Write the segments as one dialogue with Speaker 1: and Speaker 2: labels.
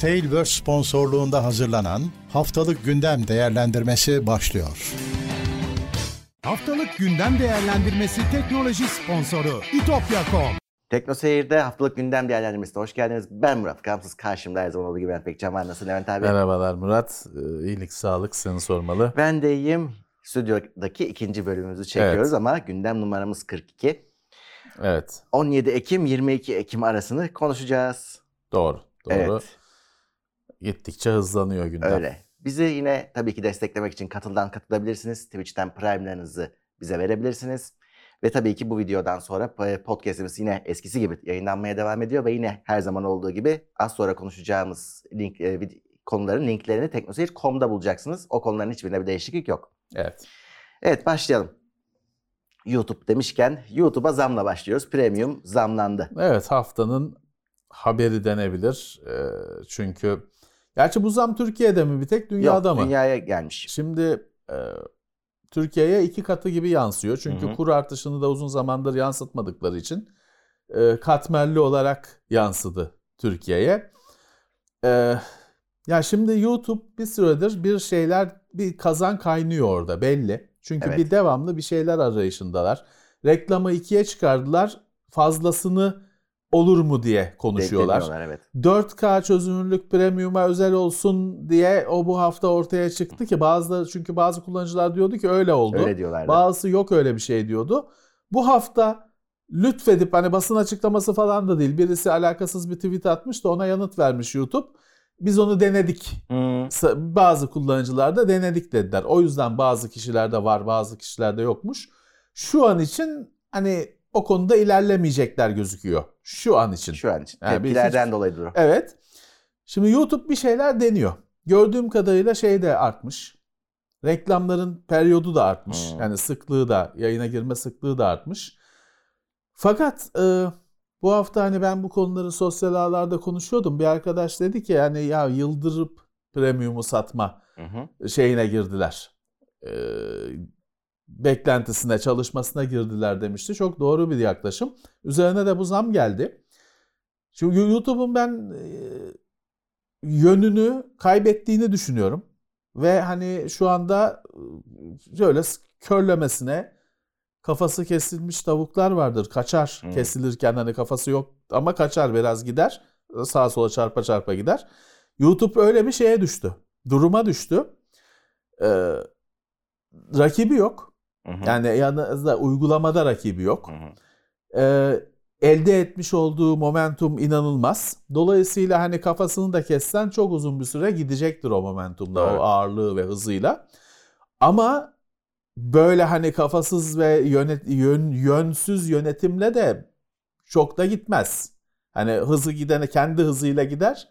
Speaker 1: Tailverse sponsorluğunda hazırlanan Haftalık Gündem Değerlendirmesi başlıyor.
Speaker 2: Haftalık Gündem Değerlendirmesi teknoloji sponsoru itopya.com
Speaker 3: Tekno Seyir'de haftalık gündem değerlendirmesine hoş geldiniz. Ben Murat Kamsız. Karşımda her zaman olduğu gibi Levent Pekcan var. Nasıl Levent abi?
Speaker 4: Merhabalar Murat. Ee, İyilik, sağlık seni sormalı.
Speaker 3: Ben de iyiyim. Stüdyodaki ikinci bölümümüzü çekiyoruz
Speaker 4: Evet.
Speaker 3: ama gündem numaramız 42.
Speaker 4: Evet,
Speaker 3: 17 Ekim 22 Ekim arasını konuşacağız.
Speaker 4: doğru. Doğru.
Speaker 3: Evet,
Speaker 4: Gittikçe hızlanıyor gündem.
Speaker 3: öyle. Bizi yine tabii ki desteklemek için katıldan katılabilirsiniz. Twitch'ten Prime'larınızı bize verebilirsiniz. Ve tabii ki bu videodan sonra podcast'imiz yine eskisi gibi yayınlanmaya devam ediyor ve yine her zaman olduğu gibi az sonra konuşacağımız link, e, konuların linklerini teknoseyir.com'da bulacaksınız. O konuların hiçbirinde bir değişiklik yok.
Speaker 4: Evet.
Speaker 3: Evet başlayalım. YouTube demişken YouTube'a zamla başlıyoruz. Premium zamlandı.
Speaker 4: Evet, haftanın haberi denebilir. Çünkü gerçi bu zam Türkiye'de mi bir tek dünyada
Speaker 3: Yok,
Speaker 4: mı?
Speaker 3: dünyaya gelmiş.
Speaker 4: Şimdi e, Türkiye'ye iki katı gibi yansıyor. Çünkü
Speaker 3: Hı hı.
Speaker 4: kur artışını da uzun zamandır yansıtmadıkları için e, katmerli olarak yansıdı Türkiye'ye. E, ya şimdi YouTube bir süredir bir şeyler bir kazan kaynıyor orada belli. Çünkü
Speaker 3: Evet.
Speaker 4: bir devamlı bir şeyler arayışındalar. Reklamı ikiye çıkardılar. Fazlasını olur mu diye konuşuyorlar.
Speaker 3: Evet.
Speaker 4: 4K çözünürlük premium'a özel olsun diye o bu hafta ortaya çıktı ki bazıları çünkü bazı kullanıcılar diyordu ki öyle oldu.
Speaker 3: Öyle diyorlardı.
Speaker 4: Bazısı yok öyle bir şey diyordu. Bu hafta lütfedip hani basın açıklaması falan da değil. Birisi alakasız bir tweet atmış da ona yanıt vermiş YouTube. Biz onu denedik. Sa- Bazı kullanıcılar da denedik dediler. O yüzden bazı kişilerde var, bazı kişilerde yokmuş. Şu an için hani o konuda ilerlemeyecekler gözüküyor. Şu an için.
Speaker 3: Şu an için.
Speaker 4: Yani
Speaker 3: Tepkilerden
Speaker 4: hiç-
Speaker 3: dolayıdır o.
Speaker 4: Evet. Şimdi YouTube bir şeyler deniyor. Gördüğüm kadarıyla şey de artmış. Reklamların periyodu da artmış.
Speaker 3: Hmm.
Speaker 4: Yani sıklığı da, yayına girme sıklığı da artmış. Fakat e, bu hafta hani ben bu konuları sosyal ağlarda konuşuyordum. Bir arkadaş dedi ki yani ya yıldırıp premium'u satma
Speaker 3: Hı hı.
Speaker 4: şeyine girdiler. E, beklentisine, çalışmasına girdiler demişti. Çok doğru bir yaklaşım. Üzerine de bu zam geldi. Çünkü YouTube'un ben e, yönünü kaybettiğini düşünüyorum. Ve hani şu anda e, şöyle körlemesine kafası kesilmiş tavuklar vardır. Kaçar
Speaker 3: Hmm.
Speaker 4: kesilirken hani kafası yok ama kaçar biraz gider. Sağa sola çarpa çarpa gider. YouTube öyle bir şeye düştü. Duruma düştü. Ee, rakibi yok.
Speaker 3: Hı hı.
Speaker 4: Yani yanında uygulamada rakibi yok.
Speaker 3: Hı hı.
Speaker 4: Ee, elde etmiş olduğu momentum inanılmaz. Dolayısıyla hani kafasını da kessen çok uzun bir süre gidecektir o momentumla,
Speaker 3: Evet.
Speaker 4: o ağırlığı ve hızıyla. Ama böyle hani kafasız ve yönet, yön, yönsüz yönetimle de çok da gitmez. Hani hızı gidene kendi hızıyla gider.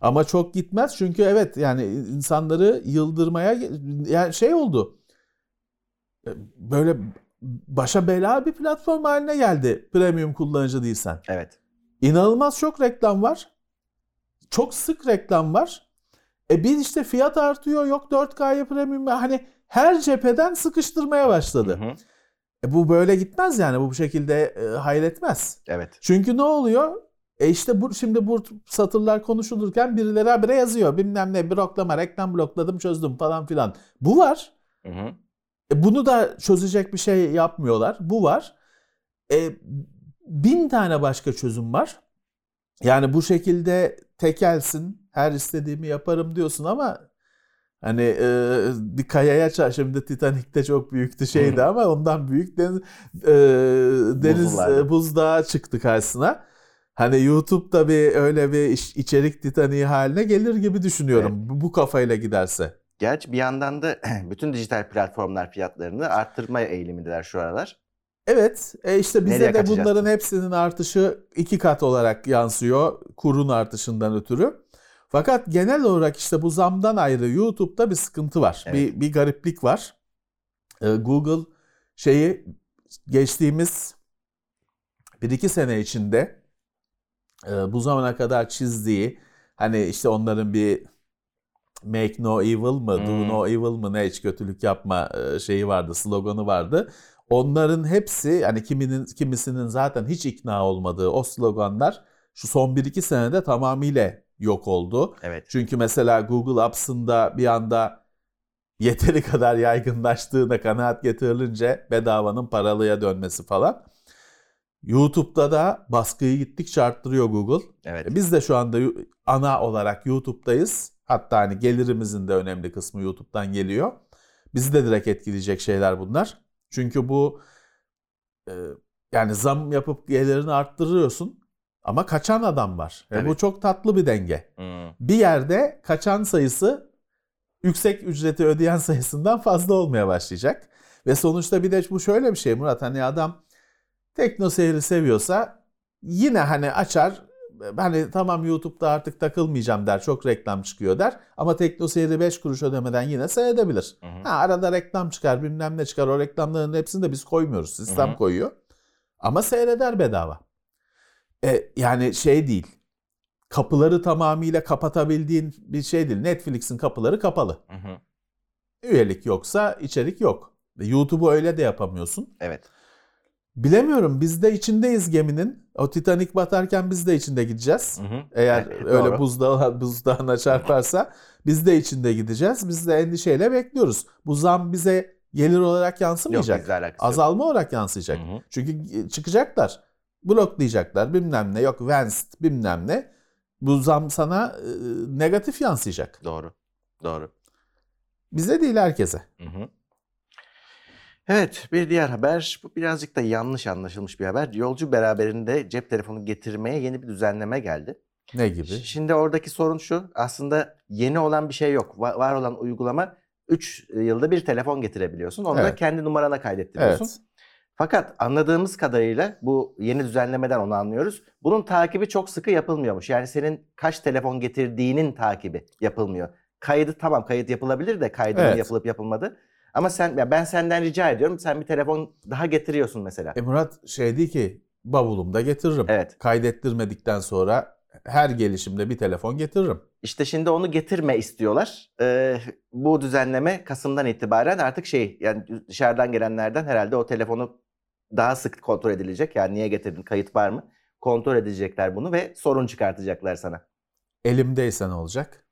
Speaker 4: Ama çok gitmez çünkü evet yani insanları yıldırmaya yani şey oldu. Böyle başa bela bir platform haline geldi premium kullanıcı değilsen.
Speaker 3: Evet.
Speaker 4: İnanılmaz çok reklam var. Çok sık reklam var. E bir işte fiyat artıyor yok 4K'ya premium hani her cepheden sıkıştırmaya
Speaker 3: Hı
Speaker 4: başladı.
Speaker 3: hı.
Speaker 4: E bu böyle gitmez yani bu şekilde e, hayretmez.
Speaker 3: Evet.
Speaker 4: Çünkü ne oluyor? E işte bu şimdi bu satırlar konuşulurken birileri habire yazıyor. Bilmem ne bloklama, reklam blokladım, çözdüm falan filan. Bu var.
Speaker 3: Hı hı.
Speaker 4: E bunu da çözecek bir şey yapmıyorlar. Bu var. E, bin tane başka çözüm var. Yani bu şekilde tekelsin, her istediğimi yaparım diyorsun ama hani e, bir kayaya çar şimdi Titanik'te çok büyüktü şeydi ama ondan büyük deniz, e, deniz e, buzdağı çıktı karşısına. Hani YouTube'da bir öyle bir iş- içerik Titaniği haline gelir gibi düşünüyorum bu, bu kafayla giderse.
Speaker 3: Gerçi bir yandan da bütün dijital platformlar fiyatlarını arttırma eğilimindeler şu aralar.
Speaker 4: Evet, e işte bize
Speaker 3: Nereye
Speaker 4: de bunların hepsinin artışı iki kat olarak yansıyor kurun artışından ötürü. Fakat genel olarak işte bu zamdan ayrı YouTube'da bir sıkıntı var.
Speaker 3: Evet.
Speaker 4: Bir, bir gariplik var. E, Google şeyi geçtiğimiz bir iki sene içinde e, bu zamana kadar çizdiği hani işte onların bir Make no evil mı, do
Speaker 3: Hmm.
Speaker 4: no evil mı ne hiç kötülük yapma e, şeyi vardı, sloganı vardı. Onların hepsi yani kiminin kimisinin zaten hiç ikna olmadığı o sloganlar şu son 1-2 senede tamamıyla yok oldu.
Speaker 3: Evet.
Speaker 4: Çünkü mesela Google Apps'ında bir anda yeteri kadar yaygınlaştığına kanaat getirilince bedavanın paralıya dönmesi falan. YouTube'da da baskıyı gittikçe arttırıyor Google.
Speaker 3: Evet.
Speaker 4: E, Biz de şu anda ana olarak YouTube'dayız. Hatta hani gelirimizin de önemli kısmı YouTube'dan geliyor. Bizi de direkt etkileyecek şeyler bunlar. Çünkü bu e, yani zam yapıp gelirini arttırıyorsun ama kaçan adam var. Ve
Speaker 3: Tabii.
Speaker 4: bu çok tatlı bir denge.
Speaker 3: Hmm.
Speaker 4: Bir yerde kaçan sayısı yüksek ücreti ödeyen sayısından fazla olmaya başlayacak. Ve sonuçta bir de bu şöyle bir şey Murat hani adam tekno seyri seviyorsa yine hani açar hani tamam YouTube'da artık takılmayacağım der çok reklam çıkıyor der ama tekno seyri 5 kuruş ödemeden yine seyredebilir.
Speaker 3: Hı hı.
Speaker 4: Ha, arada reklam çıkar bilmem ne çıkar o reklamların hepsini de biz koymuyoruz sistem
Speaker 3: Hı hı.
Speaker 4: koyuyor ama seyreder bedava. E, yani şey değil kapıları tamamıyla kapatabildiğin bir şey değil. Netflix'in kapıları kapalı.
Speaker 3: Hı hı.
Speaker 4: Üyelik yoksa içerik yok. Ve YouTube'u öyle de yapamıyorsun.
Speaker 3: Evet.
Speaker 4: Bilemiyorum biz de içindeyiz geminin. O Titanic batarken biz de içinde gideceğiz.
Speaker 3: Hı hı.
Speaker 4: Eğer öyle buzdağı, buzdağına çarparsa biz de içinde gideceğiz. Biz de endişeyle bekliyoruz. Bu zam bize gelir olarak
Speaker 3: Yok
Speaker 4: yansımayacak.
Speaker 3: yok.
Speaker 4: Azalma olarak yansıyacak.
Speaker 3: Hı hı.
Speaker 4: Çünkü çıkacaklar. Bloklayacaklar bilmem ne yok Vanced bilmem ne. Bu zam sana e, negatif yansıyacak.
Speaker 3: Doğru. Doğru.
Speaker 4: Bize değil herkese.
Speaker 3: Hı hı. Evet bir diğer haber bu birazcık da yanlış anlaşılmış bir haber. Yolcu beraberinde cep telefonu getirmeye yeni bir düzenleme geldi.
Speaker 4: Ne gibi?
Speaker 3: Şimdi oradaki sorun şu aslında yeni olan bir şey yok. Va- var olan uygulama 3 yılda bir telefon getirebiliyorsun. Onu da
Speaker 4: Evet.
Speaker 3: kendi numarana kaydettiriyorsun.
Speaker 4: Evet.
Speaker 3: Fakat anladığımız kadarıyla bu yeni düzenlemeden onu anlıyoruz. Bunun takibi çok sıkı yapılmıyormuş. Yani senin kaç telefon getirdiğinin takibi yapılmıyor. Kaydı tamam kayıt yapılabilir de kaydının
Speaker 4: Evet.
Speaker 3: yapılıp yapılmadı. Ama sen ya ben senden rica ediyorum sen bir telefon daha getiriyorsun mesela.
Speaker 4: E Murat şey değil ki bavulumda getiririm.
Speaker 3: Evet.
Speaker 4: Kaydettirmedikten sonra her gelişimde bir telefon getiririm.
Speaker 3: İşte şimdi onu getirme istiyorlar. Ee, bu düzenleme Kasım'dan itibaren artık şey yani dışarıdan gelenlerden herhalde o telefonu daha sık kontrol edilecek. Yani niye getirdin kayıt var mı? Kontrol edecekler bunu ve sorun çıkartacaklar sana.
Speaker 4: Elimdeyse ne olacak?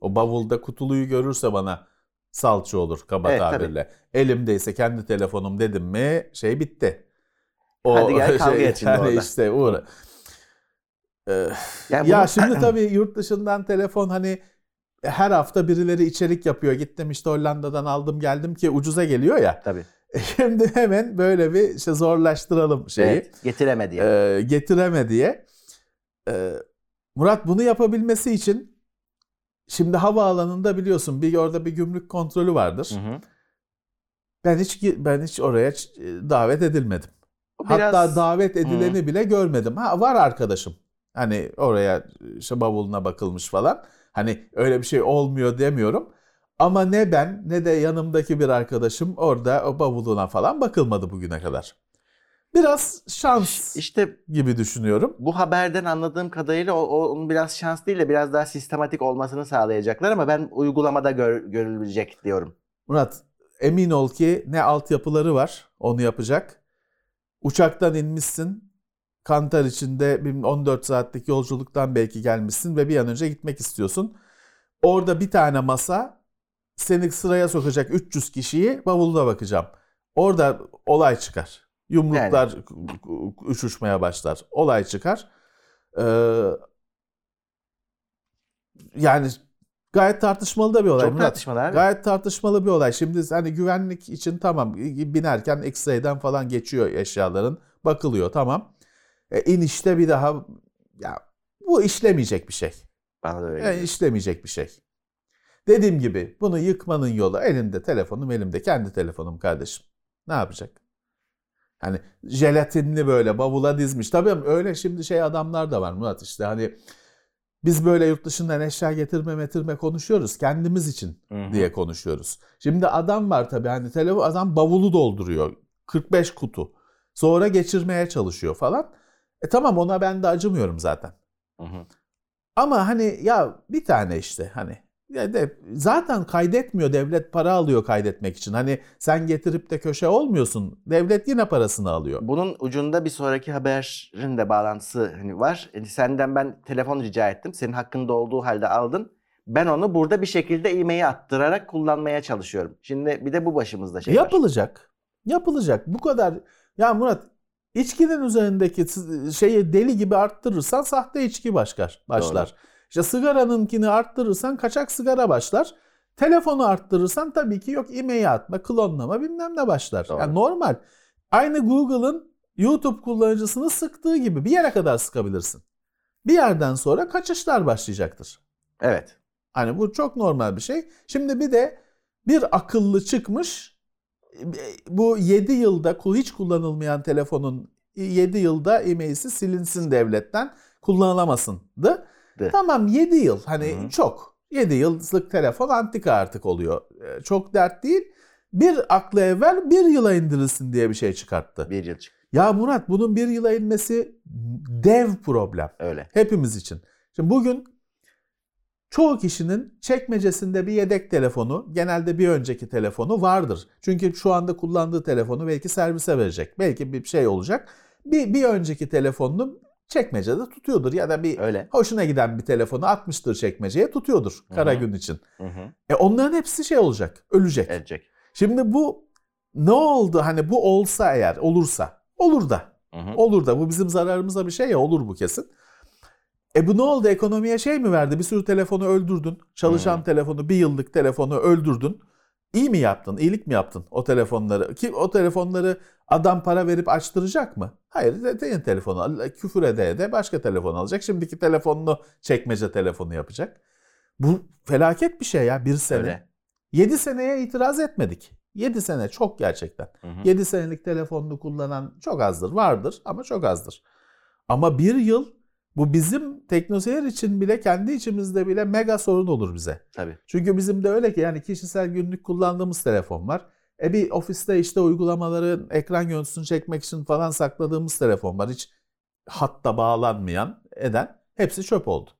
Speaker 4: O bavulda kutuluyu görürse bana salça olur kaba
Speaker 3: Evet, tabii.
Speaker 4: tabirle. Elimdeyse kendi telefonum dedim mi şey bitti.
Speaker 3: Hadi gel kavga et şimdi
Speaker 4: yani
Speaker 3: orada.
Speaker 4: işte uğra. Ee,
Speaker 3: Yani
Speaker 4: ya
Speaker 3: bunu-
Speaker 4: şimdi tabii yurt dışından telefon hani her hafta birileri içerik yapıyor. Gittim işte Hollanda'dan aldım geldim ki ucuza geliyor ya.
Speaker 3: Tabii.
Speaker 4: Şimdi hemen böyle bir işte zorlaştıralım şeyi.
Speaker 3: Evet, getireme diye.
Speaker 4: Ee, getireme diye. Ee, Murat bunu yapabilmesi için şimdi havaalanında biliyorsun bir orada bir gümrük kontrolü vardır.
Speaker 3: Hı hı.
Speaker 4: Ben hiç ben hiç oraya e, davet edilmedim.
Speaker 3: Biraz-
Speaker 4: Hatta davet edileni bile görmedim. Ha var arkadaşım. Hani oraya işte bavuluna bakılmış falan. Hani öyle bir şey olmuyor demiyorum. Ama ne ben ne de yanımdaki bir arkadaşım orada o bavuluna falan bakılmadı bugüne kadar. Biraz şans
Speaker 3: İşte
Speaker 4: gibi düşünüyorum.
Speaker 3: bu haberden anladığım kadarıyla o, o- onun biraz şans değil de biraz daha sistematik olmasını sağlayacaklar ama ben uygulamada gör- görülecek diyorum.
Speaker 4: Murat emin ol ki ne altyapıları var onu yapacak. Uçaktan inmişsin. Kantar içinde bir 14 saatlik yolculuktan belki gelmişsin ve bir an önce gitmek istiyorsun. Orada bir tane masa seni sıraya sokacak 300 kişiyi bavuluna bakacağım. Orada olay çıkar. Yumruklar uçuşmaya başlar. Olay çıkar. Ee, yani gayet tartışmalı da bir olay.
Speaker 3: Çok
Speaker 4: Murat.
Speaker 3: tartışmalı abi.
Speaker 4: Gayet tartışmalı bir olay. Şimdi hani güvenlik için tamam binerken X-ray'den falan geçiyor eşyaların. Bakılıyor tamam. E, inişte bir daha ya bu işlemeyecek bir şey.
Speaker 3: Bana da öyle
Speaker 4: E,
Speaker 3: geliyor.
Speaker 4: işlemeyecek bir şey. Dediğim gibi bunu yıkmanın yolu elinde telefonum elimde kendi telefonum kardeşim. Ne yapacak? Hani jelatinli böyle bavula dizmiş. Tabii öyle şimdi şey adamlar da var Murat işte hani biz böyle yurt dışından eşya getirme metirme konuşuyoruz kendimiz için
Speaker 3: Hı hı.
Speaker 4: diye konuşuyoruz. Şimdi adam var tabii hani telefon adam bavulu dolduruyor. 45 kutu. Sonra geçirmeye çalışıyor falan. E tamam ona ben de acımıyorum zaten.
Speaker 3: Hı hı.
Speaker 4: Ama hani ya bir tane işte hani de, zaten kaydetmiyor devlet para alıyor kaydetmek için. Hani sen getirip de köşe olmuyorsun. Devlet yine parasını alıyor.
Speaker 3: Bunun ucunda bir sonraki haberin de bağlantısı hani var. Yani senden ben telefon rica ettim. Senin hakkında olduğu halde aldın. Ben onu burada bir şekilde e-mail attırarak kullanmaya çalışıyorum. Şimdi bir de bu başımızda şey var.
Speaker 4: Yapılacak. Yapılacak. Bu kadar. Ya Murat içkinin üzerindeki şeyi deli gibi arttırırsan sahte içki başlar. başlar. Doğru. İşte sigaranınkini arttırırsan kaçak sigara başlar. Telefonu arttırırsan tabii ki yok e-mail atma, klonlama bilmem ne başlar. Doğru. Yani normal. Aynı Google'ın YouTube kullanıcısını sıktığı gibi bir yere kadar sıkabilirsin. Bir yerden sonra kaçışlar başlayacaktır.
Speaker 3: Evet.
Speaker 4: Hani bu çok normal bir şey. Şimdi bir de bir akıllı çıkmış. Bu 7 yılda hiç kullanılmayan telefonun 7 yılda e-mail'si silinsin devletten kullanılamasındı. Tamam 7 yıl hani Hı-hı. çok. 7 yıllık telefon antika artık oluyor. Ee, çok dert değil. Bir aklı evvel bir yıla indirilsin diye bir şey çıkarttı.
Speaker 3: Bir yıl çıktı.
Speaker 4: Ya Murat bunun bir yıla inmesi dev problem.
Speaker 3: Öyle.
Speaker 4: Hepimiz için. Şimdi bugün çoğu kişinin çekmecesinde bir yedek telefonu, genelde bir önceki telefonu vardır. Çünkü şu anda kullandığı telefonu belki servise verecek. Belki bir şey olacak. Bir, bir önceki telefonunu çekmecede tutuyordur ya da bir Öyle. hoşuna giden bir telefonu atmıştır çekmeceye tutuyordur kara Hı-hı. gün için. Hı-hı. E onların hepsi şey olacak, ölecek.
Speaker 3: Edecek.
Speaker 4: Şimdi bu ne oldu hani bu olsa eğer olursa olur da Hı-hı. olur da bu bizim zararımıza bir şey ya olur bu kesin. E bu ne oldu ekonomiye şey mi verdi bir sürü telefonu öldürdün çalışan Hı-hı. telefonu bir yıllık telefonu öldürdün. İyi mi yaptın? İyilik mi yaptın o telefonları? Ki o telefonları adam para verip açtıracak mı? Hayır, senin telefonu küfür ede de başka telefon alacak. Şimdiki telefonunu çekmece telefonu yapacak. Bu felaket bir şey ya bir sene. Öyle. 7 seneye itiraz etmedik. 7 sene çok gerçekten. Hı hı. 7 senelik telefonunu kullanan çok azdır. Vardır ama çok azdır. Ama bir yıl bu bizim teknoseyir için bile kendi içimizde bile mega sorun olur bize.
Speaker 3: Tabii.
Speaker 4: Çünkü bizim de öyle ki yani kişisel günlük kullandığımız telefon var. E bir ofiste işte uygulamaların ekran görüntüsünü çekmek için falan sakladığımız telefon var. Hiç hatta bağlanmayan eden hepsi çöp oldu.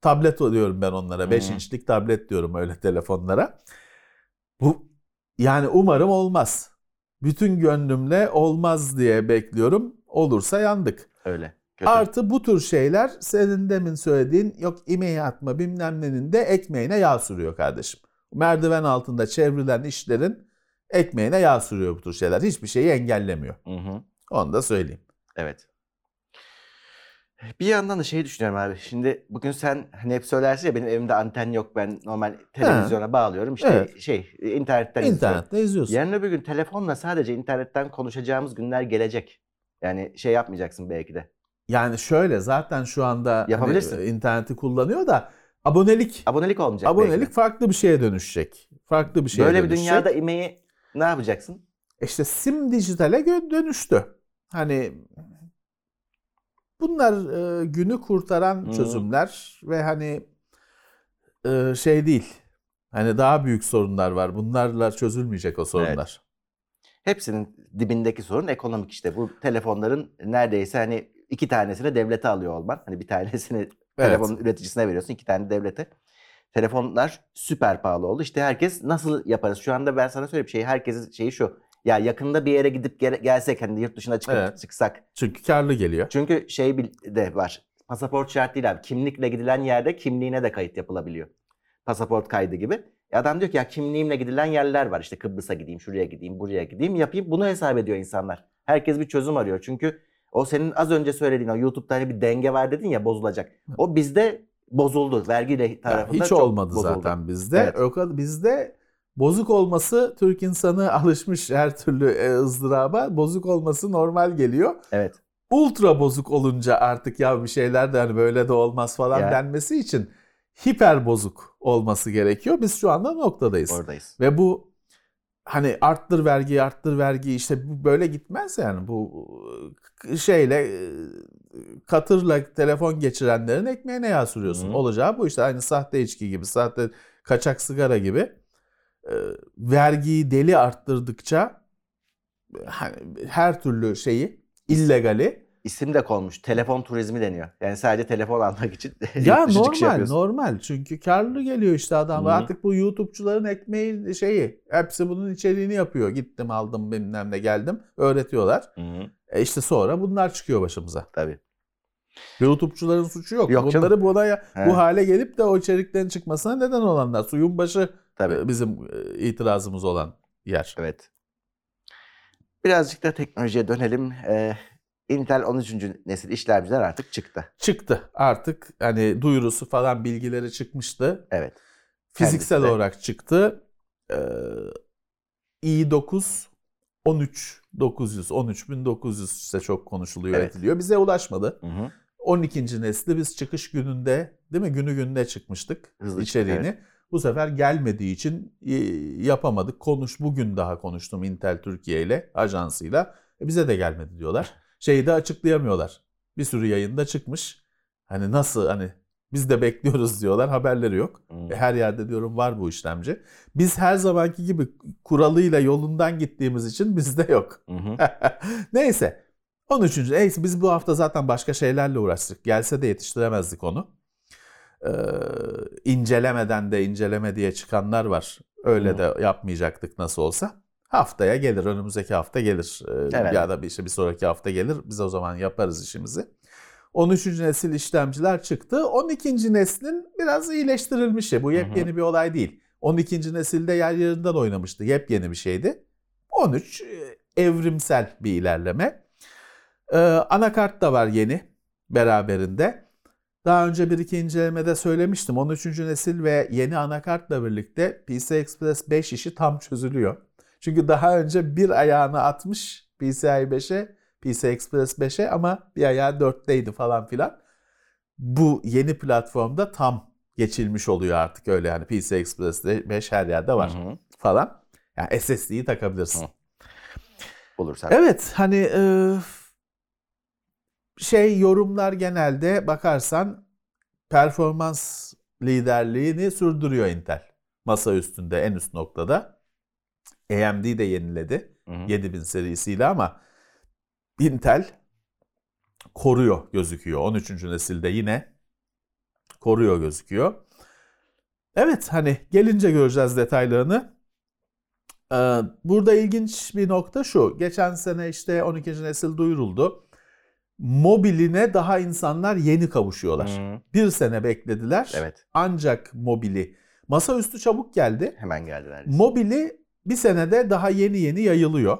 Speaker 4: Tablet diyorum ben onlara. 5 inçlik tablet diyorum öyle telefonlara. Bu yani umarım olmaz. Bütün gönlümle olmaz diye bekliyorum. Olursa yandık.
Speaker 3: Öyle. Kötü.
Speaker 4: Artı bu tür şeyler senin demin söylediğin yok imeği atma bilmem nenin de ekmeğine yağ sürüyor kardeşim. Merdiven altında çevrilen işlerin ekmeğine yağ sürüyor bu tür şeyler. Hiçbir şeyi engellemiyor. Hı hı. Onu da söyleyeyim.
Speaker 3: Evet. Bir yandan da şey düşünüyorum abi. Şimdi bugün sen hani hep söylersin ya benim evimde anten yok. Ben normal televizyona ha. bağlıyorum. İşte evet. şey internetten
Speaker 4: İnternette izliyorum. izliyorsun.
Speaker 3: Yarın öbür gün telefonla sadece internetten konuşacağımız günler gelecek. Yani şey yapmayacaksın belki de.
Speaker 4: Yani şöyle zaten şu anda Yapabilirsin. Hani, interneti kullanıyor da abonelik
Speaker 3: abonelik olmayacak.
Speaker 4: Abonelik belki. farklı bir şeye dönüşecek. Farklı bir şeye
Speaker 3: Böyle
Speaker 4: dönüşecek.
Speaker 3: bir dünyada imeği ne yapacaksın?
Speaker 4: İşte sim dijitale dönüştü. Hani bunlar e, günü kurtaran hmm. çözümler ve hani e, şey değil. Hani daha büyük sorunlar var. Bunlarla çözülmeyecek o sorunlar. Evet.
Speaker 3: Hepsinin dibindeki sorun ekonomik işte. Bu telefonların neredeyse hani iki tanesini devlete alıyor olman. Hani bir tanesini evet. telefonun üreticisine veriyorsun, iki tane devlete. Telefonlar süper pahalı oldu. İşte herkes nasıl yaparız? Şu anda ben sana söyleyeyim şey herkesin şeyi şu. Ya yakında bir yere gidip gel- gelsek hani yurt dışına çıkıp evet. çıksak.
Speaker 4: Çünkü karlı geliyor.
Speaker 3: Çünkü şey de var. Pasaport şart değil abi. Kimlikle gidilen yerde kimliğine de kayıt yapılabiliyor. Pasaport kaydı gibi. E adam diyor ki ya kimliğimle gidilen yerler var. İşte Kıbrıs'a gideyim, şuraya gideyim, buraya gideyim yapayım. Bunu hesap ediyor insanlar. Herkes bir çözüm arıyor. Çünkü o senin az önce söylediğin o YouTube'da hani bir denge var dedin ya bozulacak. O bizde bozuldu. Vergi tarafında
Speaker 4: ya hiç
Speaker 3: çok
Speaker 4: olmadı
Speaker 3: bozuldu.
Speaker 4: zaten bizde. Evet. Bizde bozuk olması Türk insanı alışmış her türlü e, ızdıraba. Bozuk olması normal geliyor.
Speaker 3: Evet.
Speaker 4: Ultra bozuk olunca artık ya bir şeyler de hani böyle de olmaz falan ya. denmesi için hiper bozuk olması gerekiyor. Biz şu anda noktadayız.
Speaker 3: Oradayız.
Speaker 4: Ve bu hani arttır vergi arttır vergi işte böyle gitmez yani bu şeyle katırla telefon geçirenlerin ekmeğine yağ sürüyorsun. Hı. Olacağı bu işte aynı sahte içki gibi sahte kaçak sigara gibi vergiyi deli arttırdıkça hani her türlü şeyi illegali
Speaker 3: isim de konmuş. Telefon turizmi deniyor. Yani sadece telefon almak için
Speaker 4: Ya normal
Speaker 3: yapıyorsun.
Speaker 4: normal çünkü karlı geliyor işte adam.
Speaker 3: Hı.
Speaker 4: Artık bu YouTube'cuların ekmeği şeyi hepsi bunun içeriğini yapıyor. Gittim aldım bilmem ne geldim öğretiyorlar. E işte sonra bunlar çıkıyor başımıza.
Speaker 3: Tabii.
Speaker 4: YouTube'cuların suçu yok.
Speaker 3: Yok canım.
Speaker 4: Bunları buna ya-
Speaker 3: He.
Speaker 4: bu hale gelip de o içeriklerin çıkmasına neden olanlar. Suyun başı
Speaker 3: Tabii.
Speaker 4: e, bizim e, itirazımız olan yer.
Speaker 3: Evet. Birazcık da teknolojiye dönelim. Ee, Intel 13. nesil işlemciler artık çıktı.
Speaker 4: Çıktı artık hani duyurusu falan bilgileri çıkmıştı.
Speaker 3: Evet.
Speaker 4: Fiziksel
Speaker 3: Kendisi de.
Speaker 4: olarak çıktı. Ee, i9 13 900 13900 işte çok konuşuluyor
Speaker 3: Evet.
Speaker 4: ediliyor. Bize ulaşmadı.
Speaker 3: Hı hı.
Speaker 4: 12. nesli biz çıkış gününde değil mi? Günü gününe çıkmıştık
Speaker 3: Hızlı
Speaker 4: içeriğini.
Speaker 3: çıktık,
Speaker 4: Bu sefer gelmediği için e, yapamadık. Konuş bugün daha konuştum Intel Türkiye ile ajansıyla. E, bize de gelmedi diyorlar. Şeyi de açıklayamıyorlar. Bir sürü yayında çıkmış. Hani nasıl hani biz de bekliyoruz diyorlar. Haberleri yok. E, Her yerde diyorum var bu işlemci. Biz her zamanki gibi kuralıyla yolundan gittiğimiz için bizde yok.
Speaker 3: Hı.
Speaker 4: Neyse. 13. Neyse biz bu hafta zaten başka şeylerle uğraştık. Gelse de yetiştiremezdik onu. Ee, incelemeden de inceleme diye çıkanlar var. Öyle
Speaker 3: Hı.
Speaker 4: de yapmayacaktık nasıl olsa. Haftaya gelir, önümüzdeki hafta gelir. Ee,
Speaker 3: Evet.
Speaker 4: Ya da bir, işte bir sonraki hafta gelir. Biz o zaman yaparız işimizi. 13. nesil işlemciler çıktı. 12. neslin biraz iyileştirilmişi. Bu yepyeni bir olay değil. 12. nesilde yer yerinden oynamıştı. Yepyeni bir şeydi. 13 e, evrimsel bir ilerleme. Ee, anakart da var yeni beraberinde. Daha önce bir iki incelemede söylemiştim. 13. nesil ve yeni anakartla birlikte PCI Express 5 işi tam çözülüyor. Çünkü daha önce bir ayağını atmış PCI 5'e, PCI Express 5'e ama bir ayağı 4'teydi falan filan. Bu yeni platformda tam geçilmiş oluyor artık öyle yani PCI Express 5 her yerde var
Speaker 3: Hı hı.
Speaker 4: falan. Yani SSD'yi takabilirsin.
Speaker 3: Hı. Olursa.
Speaker 4: Evet hani e, şey yorumlar genelde bakarsan performans liderliğini sürdürüyor Intel. Masa üstünde en üst noktada. AMD de yeniledi
Speaker 3: Hı hı.
Speaker 4: 7000 serisiyle ama Intel koruyor gözüküyor. 13. nesilde yine koruyor gözüküyor. Evet hani gelince göreceğiz detaylarını. Ee, Burada ilginç bir nokta şu. Geçen sene işte 12. nesil duyuruldu. Mobiline daha insanlar yeni kavuşuyorlar.
Speaker 3: Hı.
Speaker 4: Bir sene beklediler.
Speaker 3: Evet.
Speaker 4: Ancak mobili masaüstü çabuk geldi.
Speaker 3: Hemen geldiler.
Speaker 4: Mobili bir senede daha yeni yeni yayılıyor.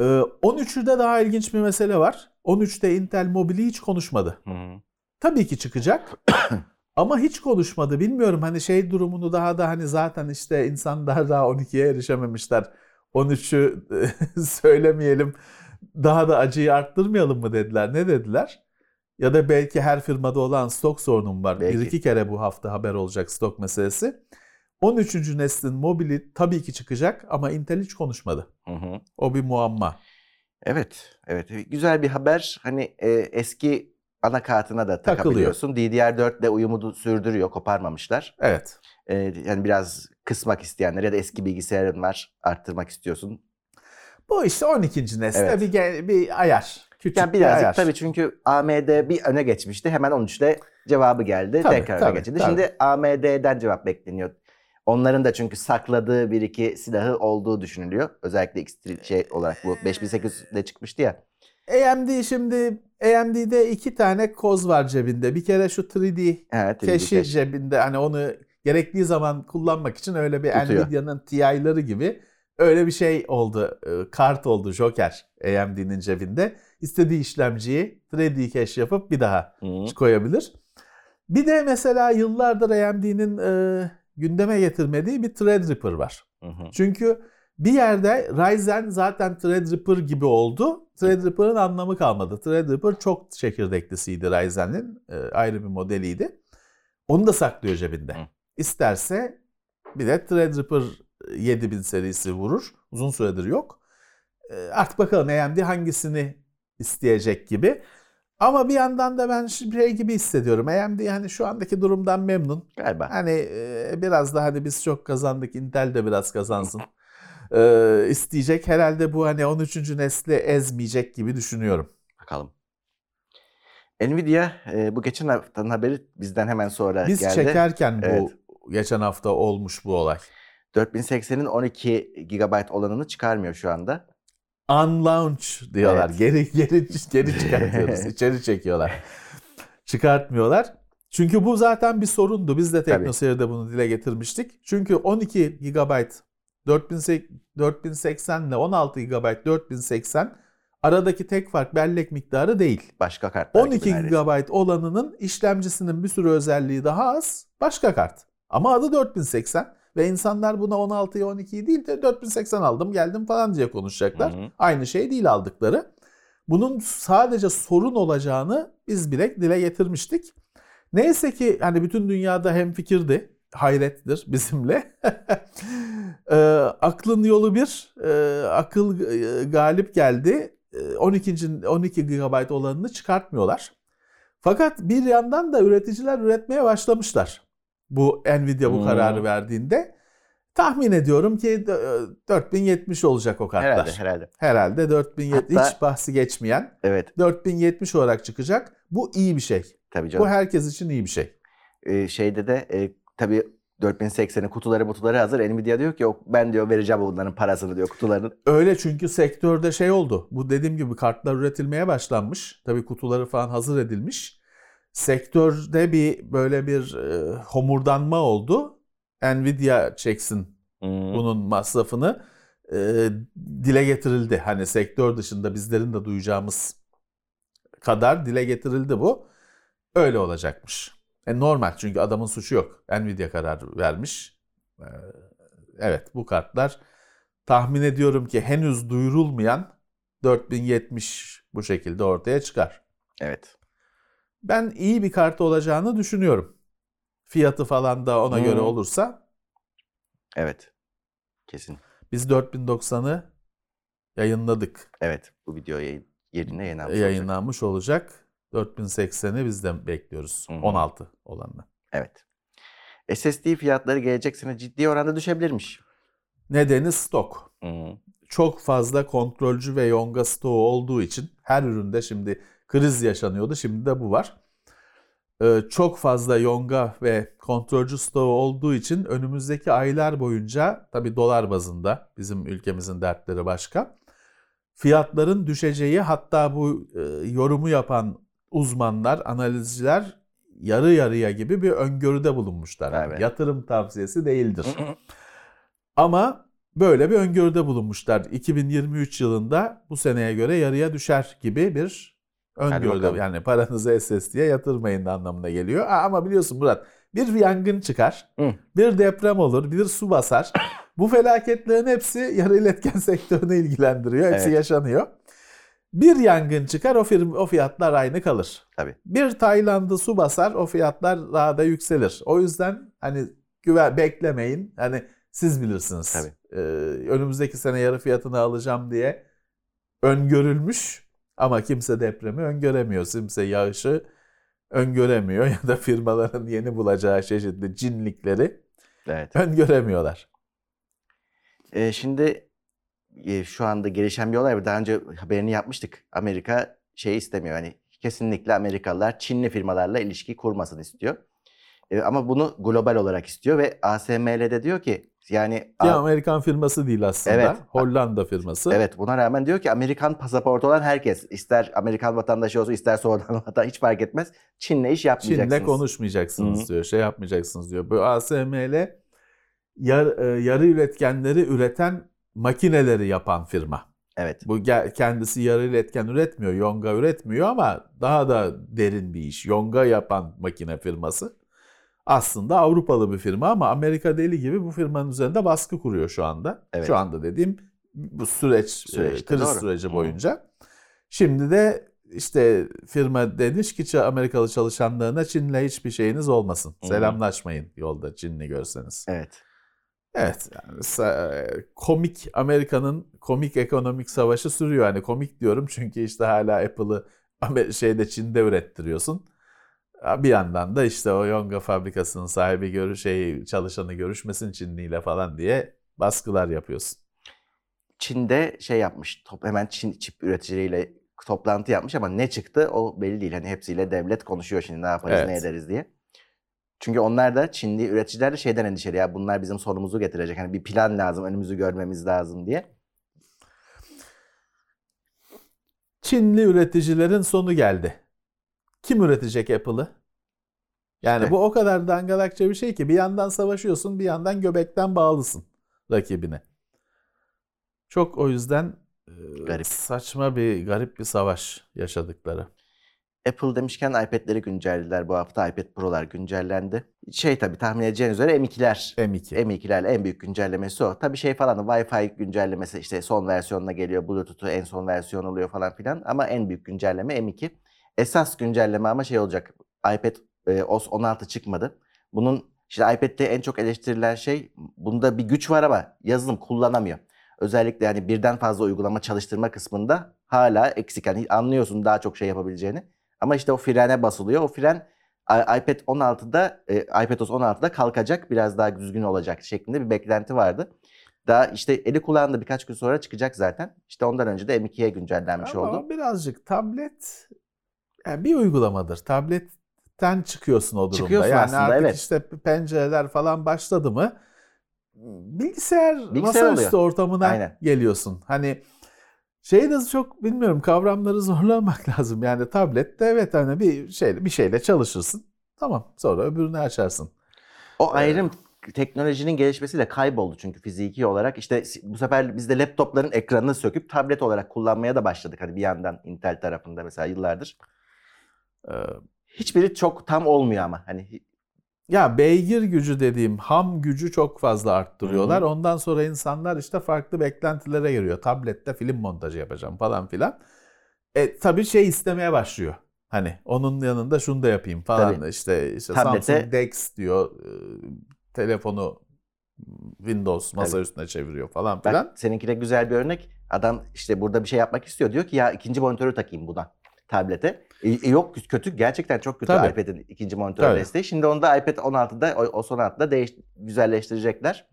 Speaker 4: Ee, 13'ü daha ilginç bir mesele var. 13'te Intel mobili hiç konuşmadı.
Speaker 3: Hı hı.
Speaker 4: Tabii ki çıkacak. Ama hiç konuşmadı. Bilmiyorum hani şey durumunu daha da hani zaten işte insanlar daha 12'ye erişememişler. 13'ü söylemeyelim. Daha da acıyı arttırmayalım mı dediler. Ne dediler? Ya da belki her firmada olan stok sorunum var.
Speaker 3: Belki.
Speaker 4: Bir iki kere bu hafta haber olacak stok meselesi. 13. neslin mobili tabii ki çıkacak ama Intel hiç konuşmadı.
Speaker 3: Hı hı.
Speaker 4: O bir muamma.
Speaker 3: Evet, evet. Güzel bir haber. Hani e, eski anakartına da takabiliyorsun. DDR4 ile uyumu sürdürüyor, koparmamışlar.
Speaker 4: Evet.
Speaker 3: E, yani biraz kısmak isteyenler ya da eski bilgisayarın var, arttırmak istiyorsun.
Speaker 4: Bu işte 12. nesle
Speaker 3: Evet.
Speaker 4: bir, bir ayar. Küçük
Speaker 3: Yani
Speaker 4: bir
Speaker 3: birazcık
Speaker 4: ayar.
Speaker 3: tabii çünkü AMD bir öne geçmişti. Hemen 13'te cevabı geldi.
Speaker 4: Tabii,
Speaker 3: tekrar
Speaker 4: tabii,
Speaker 3: öne geçildi.
Speaker 4: tabii.
Speaker 3: Şimdi AMD'den cevap bekleniyor. Onların da çünkü sakladığı bir iki silahı olduğu düşünülüyor. Özellikle X3 şey olarak bu 5800'de çıkmıştı ya.
Speaker 4: AMD şimdi AMD'de iki tane koz var cebinde. Bir kere şu 3D
Speaker 3: Evet,
Speaker 4: keşi
Speaker 3: 3D
Speaker 4: cebinde hani onu gerektiği zaman kullanmak için öyle bir
Speaker 3: Tutuyor.
Speaker 4: Nvidia'nın Ti'ları gibi öyle bir şey oldu. Kart oldu Joker AMD'nin cebinde. İstediği işlemciyi 3D cache yapıp bir daha
Speaker 3: Hı.
Speaker 4: koyabilir. Bir de mesela yıllardır AMD'nin e, gündeme getirmediği bir Threadripper var.
Speaker 3: Hı hı.
Speaker 4: Çünkü bir yerde Ryzen zaten Threadripper gibi oldu. Threadripper'ın anlamı kalmadı. Threadripper çok çekirdeklisiydi Ryzen'in. e, ayrı bir modeliydi. Onu da saklıyor cebinde.
Speaker 3: Hı.
Speaker 4: İsterse bir de Threadripper 7000 serisi vurur. Uzun süredir yok. E, artık bakalım AMD hangisini isteyecek gibi. Ama bir yandan da ben şey gibi hissediyorum. AMD yani şu andaki durumdan memnun.
Speaker 3: Galiba.
Speaker 4: Hani e, biraz da hani biz çok kazandık Intel de biraz kazansın. E, isteyecek herhalde bu hani 13. nesli ezmeyecek gibi düşünüyorum.
Speaker 3: Bakalım. Nvidia e, bu geçen haftanın haberi bizden hemen sonra
Speaker 4: Biz
Speaker 3: geldi.
Speaker 4: çekerken bu
Speaker 3: Evet.
Speaker 4: geçen hafta olmuş bu olay.
Speaker 3: 4080'in 12 GB olanını çıkarmıyor şu anda.
Speaker 4: Unlaunch diyorlar.
Speaker 3: Evet.
Speaker 4: Geri geri geri çıkartıyoruz. İçeri çekiyorlar. Çıkartmıyorlar. Çünkü bu zaten bir sorundu. Biz de. TeknoSeyir'de bunu dile getirmiştik. Çünkü 12 GB 4080 ile 16 GB 4080 aradaki tek fark bellek miktarı değil.
Speaker 3: Başka kartlar
Speaker 4: 12
Speaker 3: gibi neredeyse.
Speaker 4: GB olanının işlemcisinin bir sürü özelliği daha az. Başka kart. Ama adı 4080 ve insanlar buna 16'yı 12'yi değil de 4080 aldım geldim falan diye konuşacaklar.
Speaker 3: Hı hı.
Speaker 4: Aynı şey değil aldıkları. Bunun sadece sorun olacağını biz bile dile getirmiştik. Neyse ki hani bütün dünyada hemfikirdi. Hayrettir bizimle. e, aklın yolu bir, e, akıl e, galip geldi. E, 12. 12 GB olanını çıkartmıyorlar. Fakat bir yandan da üreticiler üretmeye başlamışlar. Bu Nvidia bu
Speaker 3: Hmm.
Speaker 4: kararı verdiğinde. Tahmin ediyorum ki e, 4070 olacak o kartlar.
Speaker 3: Herhalde herhalde.
Speaker 4: Herhalde 4070
Speaker 3: Hatta-
Speaker 4: hiç bahsi geçmeyen
Speaker 3: Evet
Speaker 4: 4070 olarak çıkacak. Bu iyi bir şey.
Speaker 3: tabii canım.
Speaker 4: Bu herkes için iyi bir şey.
Speaker 3: Ee, şeyde de e, tabii 4080'in kutuları kutuları hazır. Nvidia diyor ki "Yok, ben diyor vereceğim bunların parasını diyor kutularının.
Speaker 4: Öyle çünkü sektörde şey oldu. Bu dediğim gibi kartlar üretilmeye başlanmış. Tabii kutuları falan hazır edilmiş. Sektörde bir böyle bir e, homurdanma oldu. Nvidia çeksin bunun masrafını e, dile getirildi. Hani sektör dışında bizlerin de duyacağımız kadar dile getirildi bu. Öyle olacakmış. E normal çünkü adamın suçu yok. Nvidia karar vermiş. E, evet bu kartlar tahmin ediyorum ki henüz duyurulmayan 4070 bu şekilde ortaya çıkar.
Speaker 3: Evet.
Speaker 4: Ben iyi bir kart olacağını düşünüyorum. Fiyatı falan da ona
Speaker 3: Hmm.
Speaker 4: göre olursa
Speaker 3: Evet. Kesin.
Speaker 4: biz 4090'ı yayınladık.
Speaker 3: Evet. Bu video yayın, yerine yayınlanmış olacak.
Speaker 4: yayınlanmış olacak. 4080'i biz de bekliyoruz.
Speaker 3: Hı.
Speaker 4: 16 olanla.
Speaker 3: Evet. SSD fiyatları gelecek sene ciddi oranda düşebilirmiş.
Speaker 4: Nedeni stok.
Speaker 3: Hı.
Speaker 4: Çok fazla kontrolcü ve yonga stoğu olduğu için her üründe şimdi kriz yaşanıyordu. Şimdi de bu var. Ee, çok fazla yonga ve kontrolcü stoğu olduğu için önümüzdeki aylar boyunca tabi dolar bazında bizim ülkemizin dertleri başka. Fiyatların düşeceği hatta bu e, yorumu yapan uzmanlar, analizciler yarı yarıya gibi bir öngörüde bulunmuşlar.
Speaker 3: Evet.
Speaker 4: Yatırım tavsiyesi değildir. Ama böyle bir öngörüde bulunmuşlar. 2023 yılında bu seneye göre yarıya düşer gibi bir
Speaker 3: bakalım.
Speaker 4: Yani paranızı SSD'ye yatırmayın anlamına geliyor. Aa, Ama biliyorsun Murat bir yangın çıkar,
Speaker 3: Hı.
Speaker 4: bir deprem olur, bir su basar. Bu felaketlerin hepsi yarı iletken sektörünü ilgilendiriyor. Hepsi
Speaker 3: Evet.
Speaker 4: yaşanıyor. Bir yangın çıkar o, firm, o fiyatlar aynı kalır.
Speaker 3: Tabii.
Speaker 4: Bir Tayland'ı su basar o fiyatlar daha da yükselir. O yüzden hani güven beklemeyin. Hani siz bilirsiniz.
Speaker 3: Tabii.
Speaker 4: Ee, önümüzdeki sene yarı fiyatını alacağım diye öngörülmüş ama kimse depremi öngöremiyor. Kimse yağışı öngöremiyor ya da firmaların yeni bulacağı çeşitli cinlikleri
Speaker 3: Evet.
Speaker 4: öngöremiyorlar.
Speaker 3: Ee, şimdi e, şu anda gelişen bir olay var. Daha önce haberini yapmıştık. Amerika şey istemiyor. Hani kesinlikle Amerikalılar Çinli firmalarla ilişki kurmasını istiyor. E, ama bunu global olarak istiyor ve ASML de diyor ki yani a-
Speaker 4: Amerikan firması değil aslında.
Speaker 3: Evet.
Speaker 4: Hollanda firması.
Speaker 3: evet buna rağmen diyor ki Amerikan pasaportu olan herkes ister Amerikan vatandaşı olsun ister sonradan vatan hiç fark etmez. Çin'le iş yapmayacaksınız.
Speaker 4: Çin'le konuşmayacaksınız
Speaker 3: Hı.
Speaker 4: diyor. Şey yapmayacaksınız diyor. Bu ASML yar, e, yarı üretkenleri üreten makineleri yapan firma.
Speaker 3: Evet.
Speaker 4: Bu kendisi yarı iletken üretmiyor, yonga üretmiyor ama daha da derin bir iş. Yonga yapan makine firması. Aslında Avrupalı bir firma ama Amerika deli gibi bu firmanın üzerinde baskı kuruyor şu anda.
Speaker 3: Evet.
Speaker 4: Şu anda dediğim bu süreç,
Speaker 3: Süreçte,
Speaker 4: e, kriz
Speaker 3: doğru.
Speaker 4: süreci
Speaker 3: Hı.
Speaker 4: boyunca. Şimdi de işte firma demiş ki "Ç- Amerikalı çalışanlarına Çin'le hiçbir şeyiniz olmasın.
Speaker 3: Hı.
Speaker 4: Selamlaşmayın yolda Çinli görseniz.
Speaker 3: Evet.
Speaker 4: Evet, yani komik Amerika'nın komik ekonomik savaşı sürüyor. Hani komik diyorum çünkü işte hala Apple'ı şeyde Çin'de ürettiriyorsun. Bir yandan da işte o Yonga fabrikasının sahibi görü şey çalışanı görüşmesin Çinliyle falan diye baskılar yapıyorsun.
Speaker 3: Çin'de şey yapmış. Top hemen Çin çip üreticileriyle toplantı yapmış ama ne çıktı o belli değil. Hani hepsiyle devlet konuşuyor şimdi ne yaparız
Speaker 4: Evet.
Speaker 3: ne ederiz diye. Çünkü onlar da Çinli üreticiler de şeyden endişeli ya bunlar bizim sorunumuzu getirecek. Hani bir plan lazım önümüzü görmemiz lazım diye.
Speaker 4: Çinli üreticilerin sonu geldi. Kim üretecek Apple'ı? Yani
Speaker 3: İşte.
Speaker 4: bu o kadar dangalakça bir şey ki bir yandan savaşıyorsun bir yandan göbekten bağlısın rakibine. Çok o yüzden
Speaker 3: Garip.
Speaker 4: saçma bir garip bir savaş yaşadıkları.
Speaker 3: Apple demişken iPad'leri güncellediler bu hafta. iPad Pro'lar güncellendi. Şey tabii tahmin edeceğiniz üzere M2'ler.
Speaker 4: M2.
Speaker 3: M2'lerle en büyük güncellemesi o. Tabii şey falan Wi-Fi güncellemesi işte son versiyonuna geliyor. Bluetooth'u en son versiyon oluyor falan filan. Ama en büyük güncelleme M2. Esas güncelleme ama şey olacak. iPad e, OS 16 çıkmadı. Bunun işte iPad'de en çok eleştirilen şey bunda bir güç var ama yazılım kullanamıyor. Özellikle yani birden fazla uygulama çalıştırma kısmında hala eksik. Yani anlıyorsun daha çok şey yapabileceğini. Ama işte o frene basılıyor. O fren iPad 16'da e, iPadOS 16'da kalkacak. Biraz daha düzgün olacak şeklinde bir beklenti vardı. Daha işte eli kulağında birkaç gün sonra çıkacak zaten. İşte ondan önce de M2'ye güncellenmiş
Speaker 4: Ama
Speaker 3: oldu.
Speaker 4: o birazcık tablet yani bir uygulamadır. Tabletten çıkıyorsun o durumda.
Speaker 3: Çıkıyorsun
Speaker 4: yani
Speaker 3: aslında,
Speaker 4: artık
Speaker 3: evet.
Speaker 4: işte pencereler falan başladı mı bilgisayar,
Speaker 3: Bilgisayar
Speaker 4: masaüstü ortamına
Speaker 3: Aynen.
Speaker 4: geliyorsun. Hani şey de çok bilmiyorum kavramları zorlamak lazım. Yani tablette evet hani bir şey bir şeyle çalışırsın. Tamam sonra öbürünü açarsın.
Speaker 3: O ayrım teknolojinin gelişmesiyle kayboldu çünkü fiziki olarak. İşte bu sefer biz de laptopların ekranını söküp tablet olarak kullanmaya da başladık. Hani bir yandan Intel tarafında mesela yıllardır. Hiçbiri çok tam olmuyor ama. Hani
Speaker 4: Ya beygir gücü dediğim ham gücü çok fazla arttırıyorlar.
Speaker 3: Hı hı.
Speaker 4: Ondan sonra insanlar işte farklı beklentilere giriyor. Tablette film montajı yapacağım falan filan. E tabii şey istemeye başlıyor. Hani onun yanında şunu da yapayım falan.
Speaker 3: Tabii.
Speaker 4: İşte, işte
Speaker 3: Tablete-
Speaker 4: Samsung Dex diyor. Telefonu Windows masa
Speaker 3: Tabii.
Speaker 4: üstüne çeviriyor falan
Speaker 3: bak
Speaker 4: filan.
Speaker 3: seninkine güzel bir örnek. Adam işte burada bir şey yapmak istiyor. Diyor ki ya ikinci monitörü takayım buna tablete. E, e, yok kötü gerçekten çok kötü
Speaker 4: Tabii.
Speaker 3: iPad'in ikinci monitör
Speaker 4: Tabii.
Speaker 3: desteği. Şimdi onu da iPad 16'da o, o son 16'da değiş, güzelleştirecekler.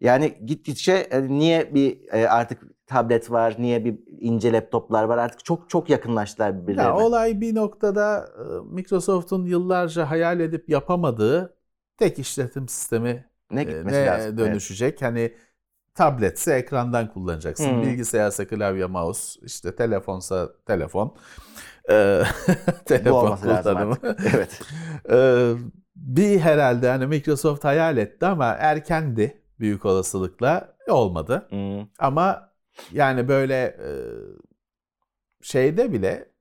Speaker 3: Yani gittikçe e, niye bir e, artık tablet var, niye bir ince laptoplar var artık çok çok yakınlaştılar birbirlerine.
Speaker 4: Ya olay bir noktada e, Microsoft'un yıllarca hayal edip yapamadığı tek işletim sistemi
Speaker 3: ne gitmesi
Speaker 4: ne
Speaker 3: lazım. Evet.
Speaker 4: dönüşecek? Hani tabletse ekrandan kullanacaksın.
Speaker 3: Hı.
Speaker 4: Bilgisayarsa klavye, mouse, işte telefonsa telefon.
Speaker 3: Bu
Speaker 4: telefon kullanımı.
Speaker 3: Evet.
Speaker 4: Ee, bir herhalde hani Microsoft hayal etti ama erkendi büyük olasılıkla olmadı.
Speaker 3: Hmm.
Speaker 4: Ama yani böyle e, şeyde bile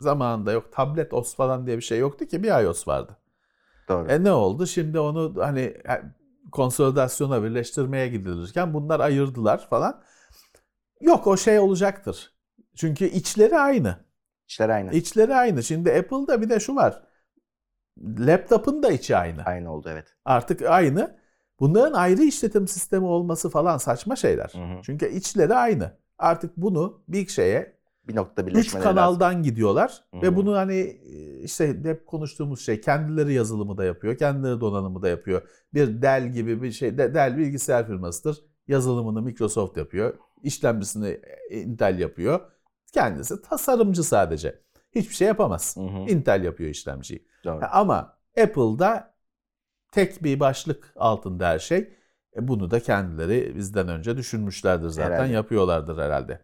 Speaker 4: zamanında yok tablet OS falan diye bir şey yoktu ki bir iOS vardı.
Speaker 3: Doğru.
Speaker 4: E ne oldu? Şimdi onu hani e, konsolidasyona birleştirmeye gidilirken bunlar ayırdılar falan. Yok o şey olacaktır. Çünkü içleri aynı.
Speaker 3: İşler aynı.
Speaker 4: İçleri aynı. Şimdi Apple'da bir de şu var. Laptop'un da içi aynı.
Speaker 3: Aynı oldu evet.
Speaker 4: Artık aynı. Bunların ayrı işletim sistemi olması falan saçma şeyler.
Speaker 3: Hı hı.
Speaker 4: Çünkü içleri aynı. Artık bunu bir şeye
Speaker 3: Bir noktada
Speaker 4: üç
Speaker 3: lazım.
Speaker 4: kanaldan gidiyorlar
Speaker 3: Hı
Speaker 4: ve
Speaker 3: hı.
Speaker 4: bunu hani e, işte hep konuştuğumuz şey kendileri yazılımı da yapıyor, kendileri donanımı da yapıyor. Bir Dell gibi bir şey, De- Dell bilgisayar firmasıdır. Yazılımını Microsoft yapıyor, işlemcisini Intel yapıyor. Kendisi tasarımcı sadece. Hiçbir şey yapamaz.
Speaker 3: Hı hı.
Speaker 4: Intel yapıyor işlemciyi.
Speaker 3: Doğru.
Speaker 4: Ama Apple'da tek bir başlık altında her şey. E, bunu da kendileri bizden önce düşünmüşlerdir zaten,
Speaker 3: Herhalde.
Speaker 4: yapıyorlardır herhalde.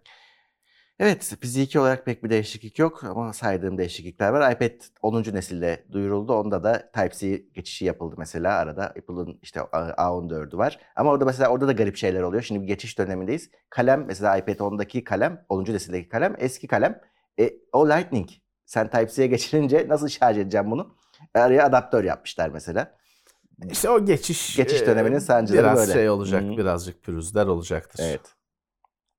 Speaker 3: Evet, fiziki olarak pek bir değişiklik yok ama saydığım değişiklikler var. iPad 10. nesilde duyuruldu. Onda da Type-C geçişi yapıldı mesela. Arada Apple'ın işte A14'ü var. Ama orada mesela orada da garip şeyler oluyor. Şimdi bir geçiş dönemindeyiz. Kalem mesela iPad 10'daki kalem, 10. nesildeki kalem eski kalem. E, o Lightning. Sen Type-C'ye geçirince nasıl şarj edeceğim bunu? Araya adaptör yapmışlar mesela.
Speaker 4: İşte o geçiş
Speaker 3: Geçiş
Speaker 4: e,
Speaker 3: döneminin sancıları
Speaker 4: biraz
Speaker 3: böyle.
Speaker 4: şey olacak,
Speaker 3: Hı.
Speaker 4: birazcık pürüzler olacaktır.
Speaker 3: Evet.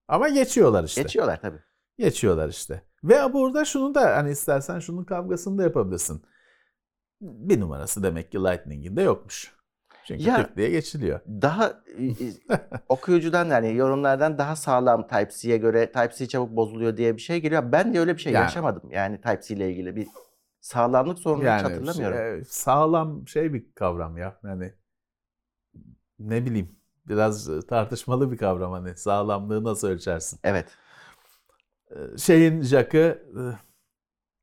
Speaker 4: Ama geçiyorlar işte.
Speaker 3: Geçiyorlar tabii.
Speaker 4: Geçiyorlar işte. Ve burada şunu da hani istersen şunun kavgasını da yapabilirsin. Bir numarası demek ki Lightning'in de yokmuş. Çünkü
Speaker 3: Ya-
Speaker 4: tık diye geçiliyor.
Speaker 3: daha okuyucudan yani yorumlardan daha sağlam Type-C'ye göre Type-C çabuk bozuluyor diye bir şey geliyor. Ben de öyle bir şey
Speaker 4: Yani-
Speaker 3: yaşamadım. Yani Type-C ile ilgili bir sağlamlık sorunu hiç
Speaker 4: Yani
Speaker 3: hatırlamıyorum.
Speaker 4: şey, sağlam şey bir kavram ya. Yani ne bileyim biraz tartışmalı bir kavram hani sağlamlığı nasıl ölçersin?
Speaker 3: Evet.
Speaker 4: Ee, şeyin jackı e,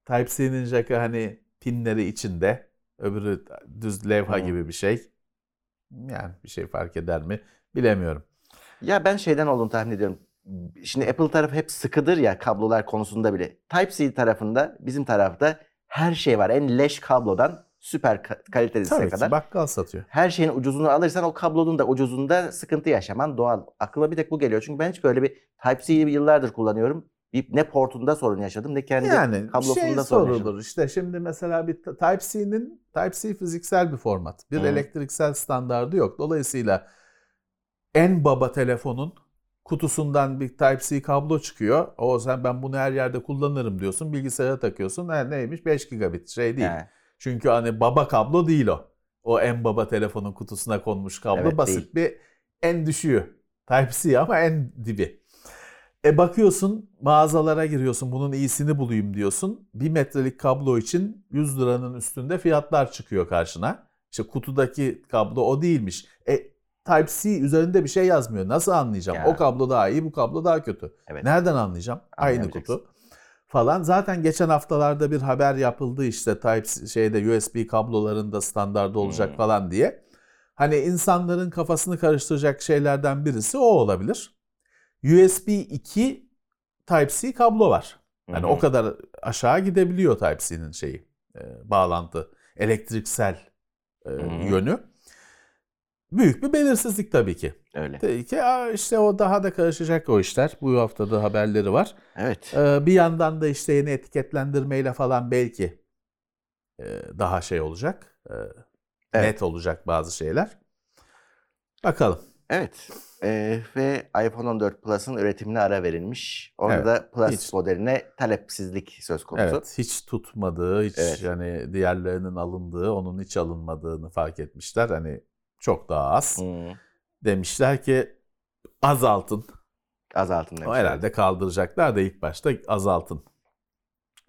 Speaker 4: Type-C'nin jackı hani pinleri içinde öbürü düz levha
Speaker 3: Hı.
Speaker 4: gibi bir şey. Yani bir şey fark eder mi bilemiyorum.
Speaker 3: Ya ben şeyden olduğunu tahmin ediyorum. Şimdi Apple tarafı hep sıkıdır ya kablolar konusunda bile. Type-C tarafında bizim tarafta her şey var. En leş kablodan süper ka- kalitelisine
Speaker 4: Tabii
Speaker 3: kadar.
Speaker 4: ki bakkal satıyor.
Speaker 3: Her şeyin ucuzunu alırsan o kablonun da ucuzunda sıkıntı yaşaman doğal. Aklıma bir tek bu geliyor. Çünkü ben hiç böyle bir Type-C'yi yıllardır kullanıyorum. Bir, ne portunda sorun yaşadım ne kendi
Speaker 4: Yani
Speaker 3: kablosunda
Speaker 4: şey
Speaker 3: sorun yaşadım.
Speaker 4: sorulur işte şimdi mesela bir Type-C'nin Type-C fiziksel bir format. Bir
Speaker 3: Hı.
Speaker 4: elektriksel standardı yok. Dolayısıyla en baba telefonun kutusundan bir Type-C kablo çıkıyor. O sen ben bunu her yerde kullanırım diyorsun. Bilgisayara takıyorsun. Ha, neymiş? 5 gigabit şey değil.
Speaker 3: He.
Speaker 4: Çünkü hani baba kablo değil o. O en baba telefonun kutusuna konmuş kablo
Speaker 3: Evet,
Speaker 4: basit bir en düşüğü. Type-C ama en dibi. E bakıyorsun mağazalara giriyorsun bunun iyisini bulayım diyorsun. Bir metrelik kablo için 100 liranın üstünde fiyatlar çıkıyor karşına. İşte kutudaki kablo o değilmiş. E Type-C üzerinde bir şey yazmıyor. Nasıl anlayacağım?
Speaker 3: Ya.
Speaker 4: O kablo daha iyi, bu kablo daha kötü.
Speaker 3: Evet.
Speaker 4: Nereden anlayacağım? Aynı kutu falan. Zaten geçen haftalarda bir haber yapıldı işte Type şeyde USB kablolarında standart olacak
Speaker 3: Hmm.
Speaker 4: falan diye. Hani insanların kafasını karıştıracak şeylerden birisi o olabilir. USB 2 Type-C kablo var. Yani
Speaker 3: Hı
Speaker 4: o kadar aşağı gidebiliyor Type-C'nin şeyi, e, bağlantı, elektriksel e,
Speaker 3: hı.
Speaker 4: yönü. Büyük bir belirsizlik tabii ki.
Speaker 3: Öyle.
Speaker 4: Tabii ki işte o daha da karışacak o işler. Bu haftada haberleri var.
Speaker 3: Evet.
Speaker 4: Ee, bir yandan da işte yeni etiketlendirmeyle falan belki e, daha şey olacak. e,
Speaker 3: Evet.
Speaker 4: Net olacak bazı şeyler. Bakalım.
Speaker 3: Evet. Ee, ve iPhone 14 Plus'ın üretimine ara verilmiş. Orada
Speaker 4: Evet,
Speaker 3: da Plus
Speaker 4: hiç.
Speaker 3: modeline talepsizlik söz konusu.
Speaker 4: Evet, hiç tutmadığı, hiç
Speaker 3: Evet.
Speaker 4: yani diğerlerinin alındığı, onun hiç alınmadığını fark etmişler. Hani çok daha az.
Speaker 3: Hmm.
Speaker 4: Demişler ki azaltın.
Speaker 3: Azaltın
Speaker 4: O
Speaker 3: demiş.
Speaker 4: herhalde kaldıracaklar da ilk başta azaltın.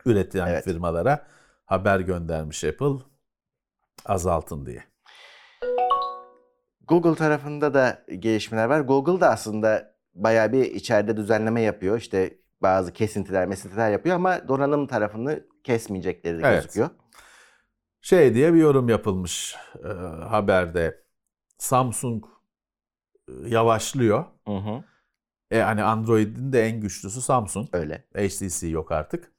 Speaker 4: Üretilen
Speaker 3: Evet.
Speaker 4: firmalara haber göndermiş Apple azaltın diye.
Speaker 3: Google tarafında da gelişmeler var. Google da aslında bayağı bir içeride düzenleme yapıyor. İşte bazı kesintiler, mesintiler yapıyor ama donanım tarafını kesmeyecekleri
Speaker 4: Evet.
Speaker 3: gözüküyor.
Speaker 4: Şey diye bir yorum yapılmış e, haberde. Samsung e, yavaşlıyor.
Speaker 3: Hı hı.
Speaker 4: E hani Android'in de en güçlüsü Samsung.
Speaker 3: Öyle.
Speaker 4: HTC yok artık.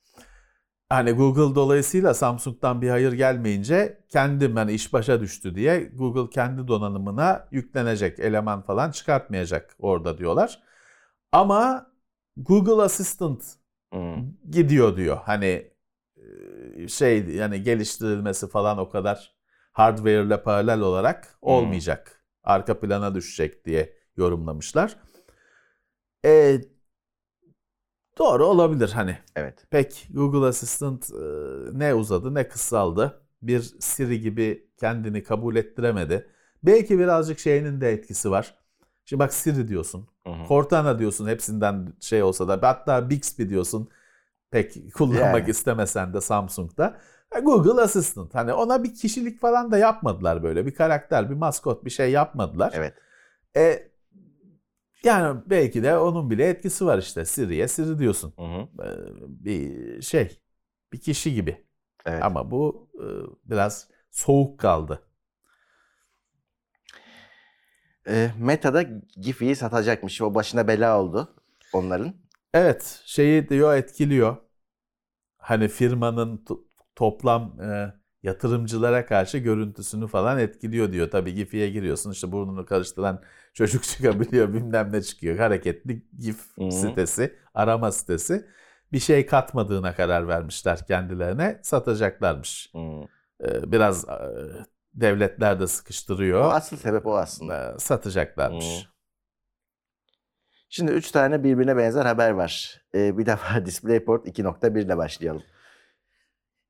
Speaker 4: Hani Google dolayısıyla Samsung'dan bir hayır gelmeyince kendim hani iş başa düştü diye Google kendi donanımına yüklenecek eleman falan çıkartmayacak orada diyorlar. Ama Google Assistant
Speaker 3: Hı.
Speaker 4: gidiyor diyor. Hani e, şey yani geliştirilmesi falan o kadar hardware ile paralel olarak olmayacak. Arka plana düşecek diye yorumlamışlar. E, doğru olabilir hani.
Speaker 3: Evet.
Speaker 4: Pek Google Assistant e, ne uzadı ne kısaldı. Bir Siri gibi kendini kabul ettiremedi. Belki birazcık şeyinin de etkisi var. Şimdi bak Siri diyorsun.
Speaker 3: Hı hı.
Speaker 4: Cortana diyorsun hepsinden şey olsa da hatta Bixby diyorsun pek kullanmak
Speaker 3: Yani.
Speaker 4: istemesen de Samsung'da. Google Assistant hani ona bir kişilik falan da yapmadılar böyle bir karakter bir maskot bir şey yapmadılar.
Speaker 3: Evet.
Speaker 4: E, yani belki de onun bile etkisi var işte Siri'ye Siri diyorsun
Speaker 3: Hı hı.
Speaker 4: E, bir şey bir kişi gibi
Speaker 3: Evet.
Speaker 4: ama bu e, biraz soğuk kaldı.
Speaker 3: Ee, Meta'da Giphy'yi satacakmış. O başına bela oldu onların.
Speaker 4: Evet, şeyi diyor etkiliyor. Hani firmanın to- toplam e, yatırımcılara karşı görüntüsünü falan etkiliyor diyor. Tabii GIF'ye giriyorsun işte burnunu karıştıran çocuk çıkabiliyor bilmem ne çıkıyor. Hareketli GIF
Speaker 3: Hı hı.
Speaker 4: sitesi, arama sitesi. Bir şey katmadığına karar vermişler kendilerine satacaklarmış.
Speaker 3: Hı.
Speaker 4: E, biraz e, devletler de
Speaker 3: O
Speaker 4: sıkıştırıyor.
Speaker 3: asıl sebep o aslında.
Speaker 4: E, satacaklarmış.
Speaker 3: Hı. Şimdi üç tane birbirine benzer haber var. Ee, bir defa DisplayPort 2.1 ile başlayalım.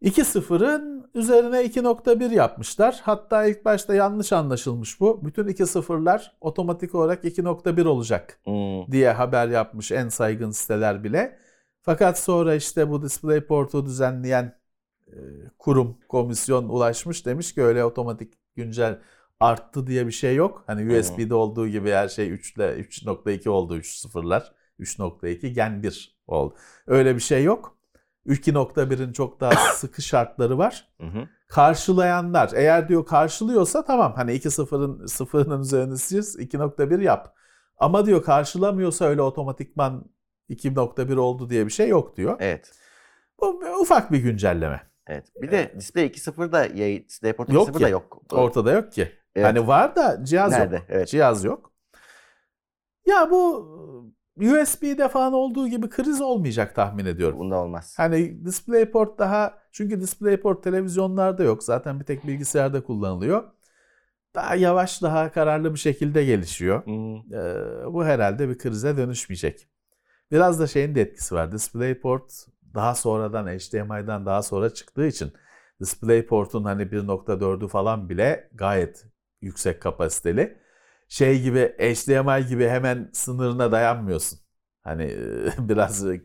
Speaker 4: 2.0'ın üzerine 2.1 yapmışlar. Hatta ilk başta yanlış anlaşılmış bu. Bütün 2.0'lar otomatik olarak 2.1 olacak
Speaker 3: Hı.
Speaker 4: diye haber yapmış en saygın siteler bile. Fakat sonra işte bu DisplayPort'u düzenleyen e, kurum, komisyon ulaşmış demiş ki öyle otomatik güncel arttı diye bir şey yok. Hani USB'de olduğu gibi her şey 3 ile 3.2 oldu 3 sıfırlar. 3.2 Gen 1 oldu. Öyle bir şey yok. 2.1'in çok daha sıkı şartları var.
Speaker 3: Hı hı.
Speaker 4: Karşılayanlar eğer diyor karşılıyorsa tamam hani 2.0'ın sıfırının üzerine siz 2.1 yap. Ama diyor karşılamıyorsa öyle otomatikman 2.1 oldu diye bir şey yok diyor.
Speaker 3: Evet.
Speaker 4: Bu ufak bir güncelleme.
Speaker 3: Evet. Bir de Display 2.0 da yayın, DisplayPort
Speaker 4: Yok
Speaker 3: 2.0
Speaker 4: ki.
Speaker 3: da yok.
Speaker 4: Ortada yok ki.
Speaker 3: Evet.
Speaker 4: Hani var da cihaz
Speaker 3: Nerede?
Speaker 4: yok.
Speaker 3: Evet.
Speaker 4: Cihaz yok. Ya bu USB'de falan olduğu gibi kriz olmayacak tahmin ediyorum.
Speaker 3: Bunda olmaz.
Speaker 4: Hani DisplayPort daha çünkü DisplayPort televizyonlarda yok. Zaten bir tek bilgisayarda kullanılıyor. Daha yavaş, daha kararlı bir şekilde gelişiyor.
Speaker 3: Hı.
Speaker 4: Ee, bu herhalde bir krize dönüşmeyecek. Biraz da şeyin de etkisi var. DisplayPort daha sonradan HDMI'den daha sonra çıktığı için DisplayPort'un hani 1.4'ü falan bile gayet yüksek kapasiteli. Şey gibi HDMI gibi hemen sınırına dayanmıyorsun. Hani e, biraz e,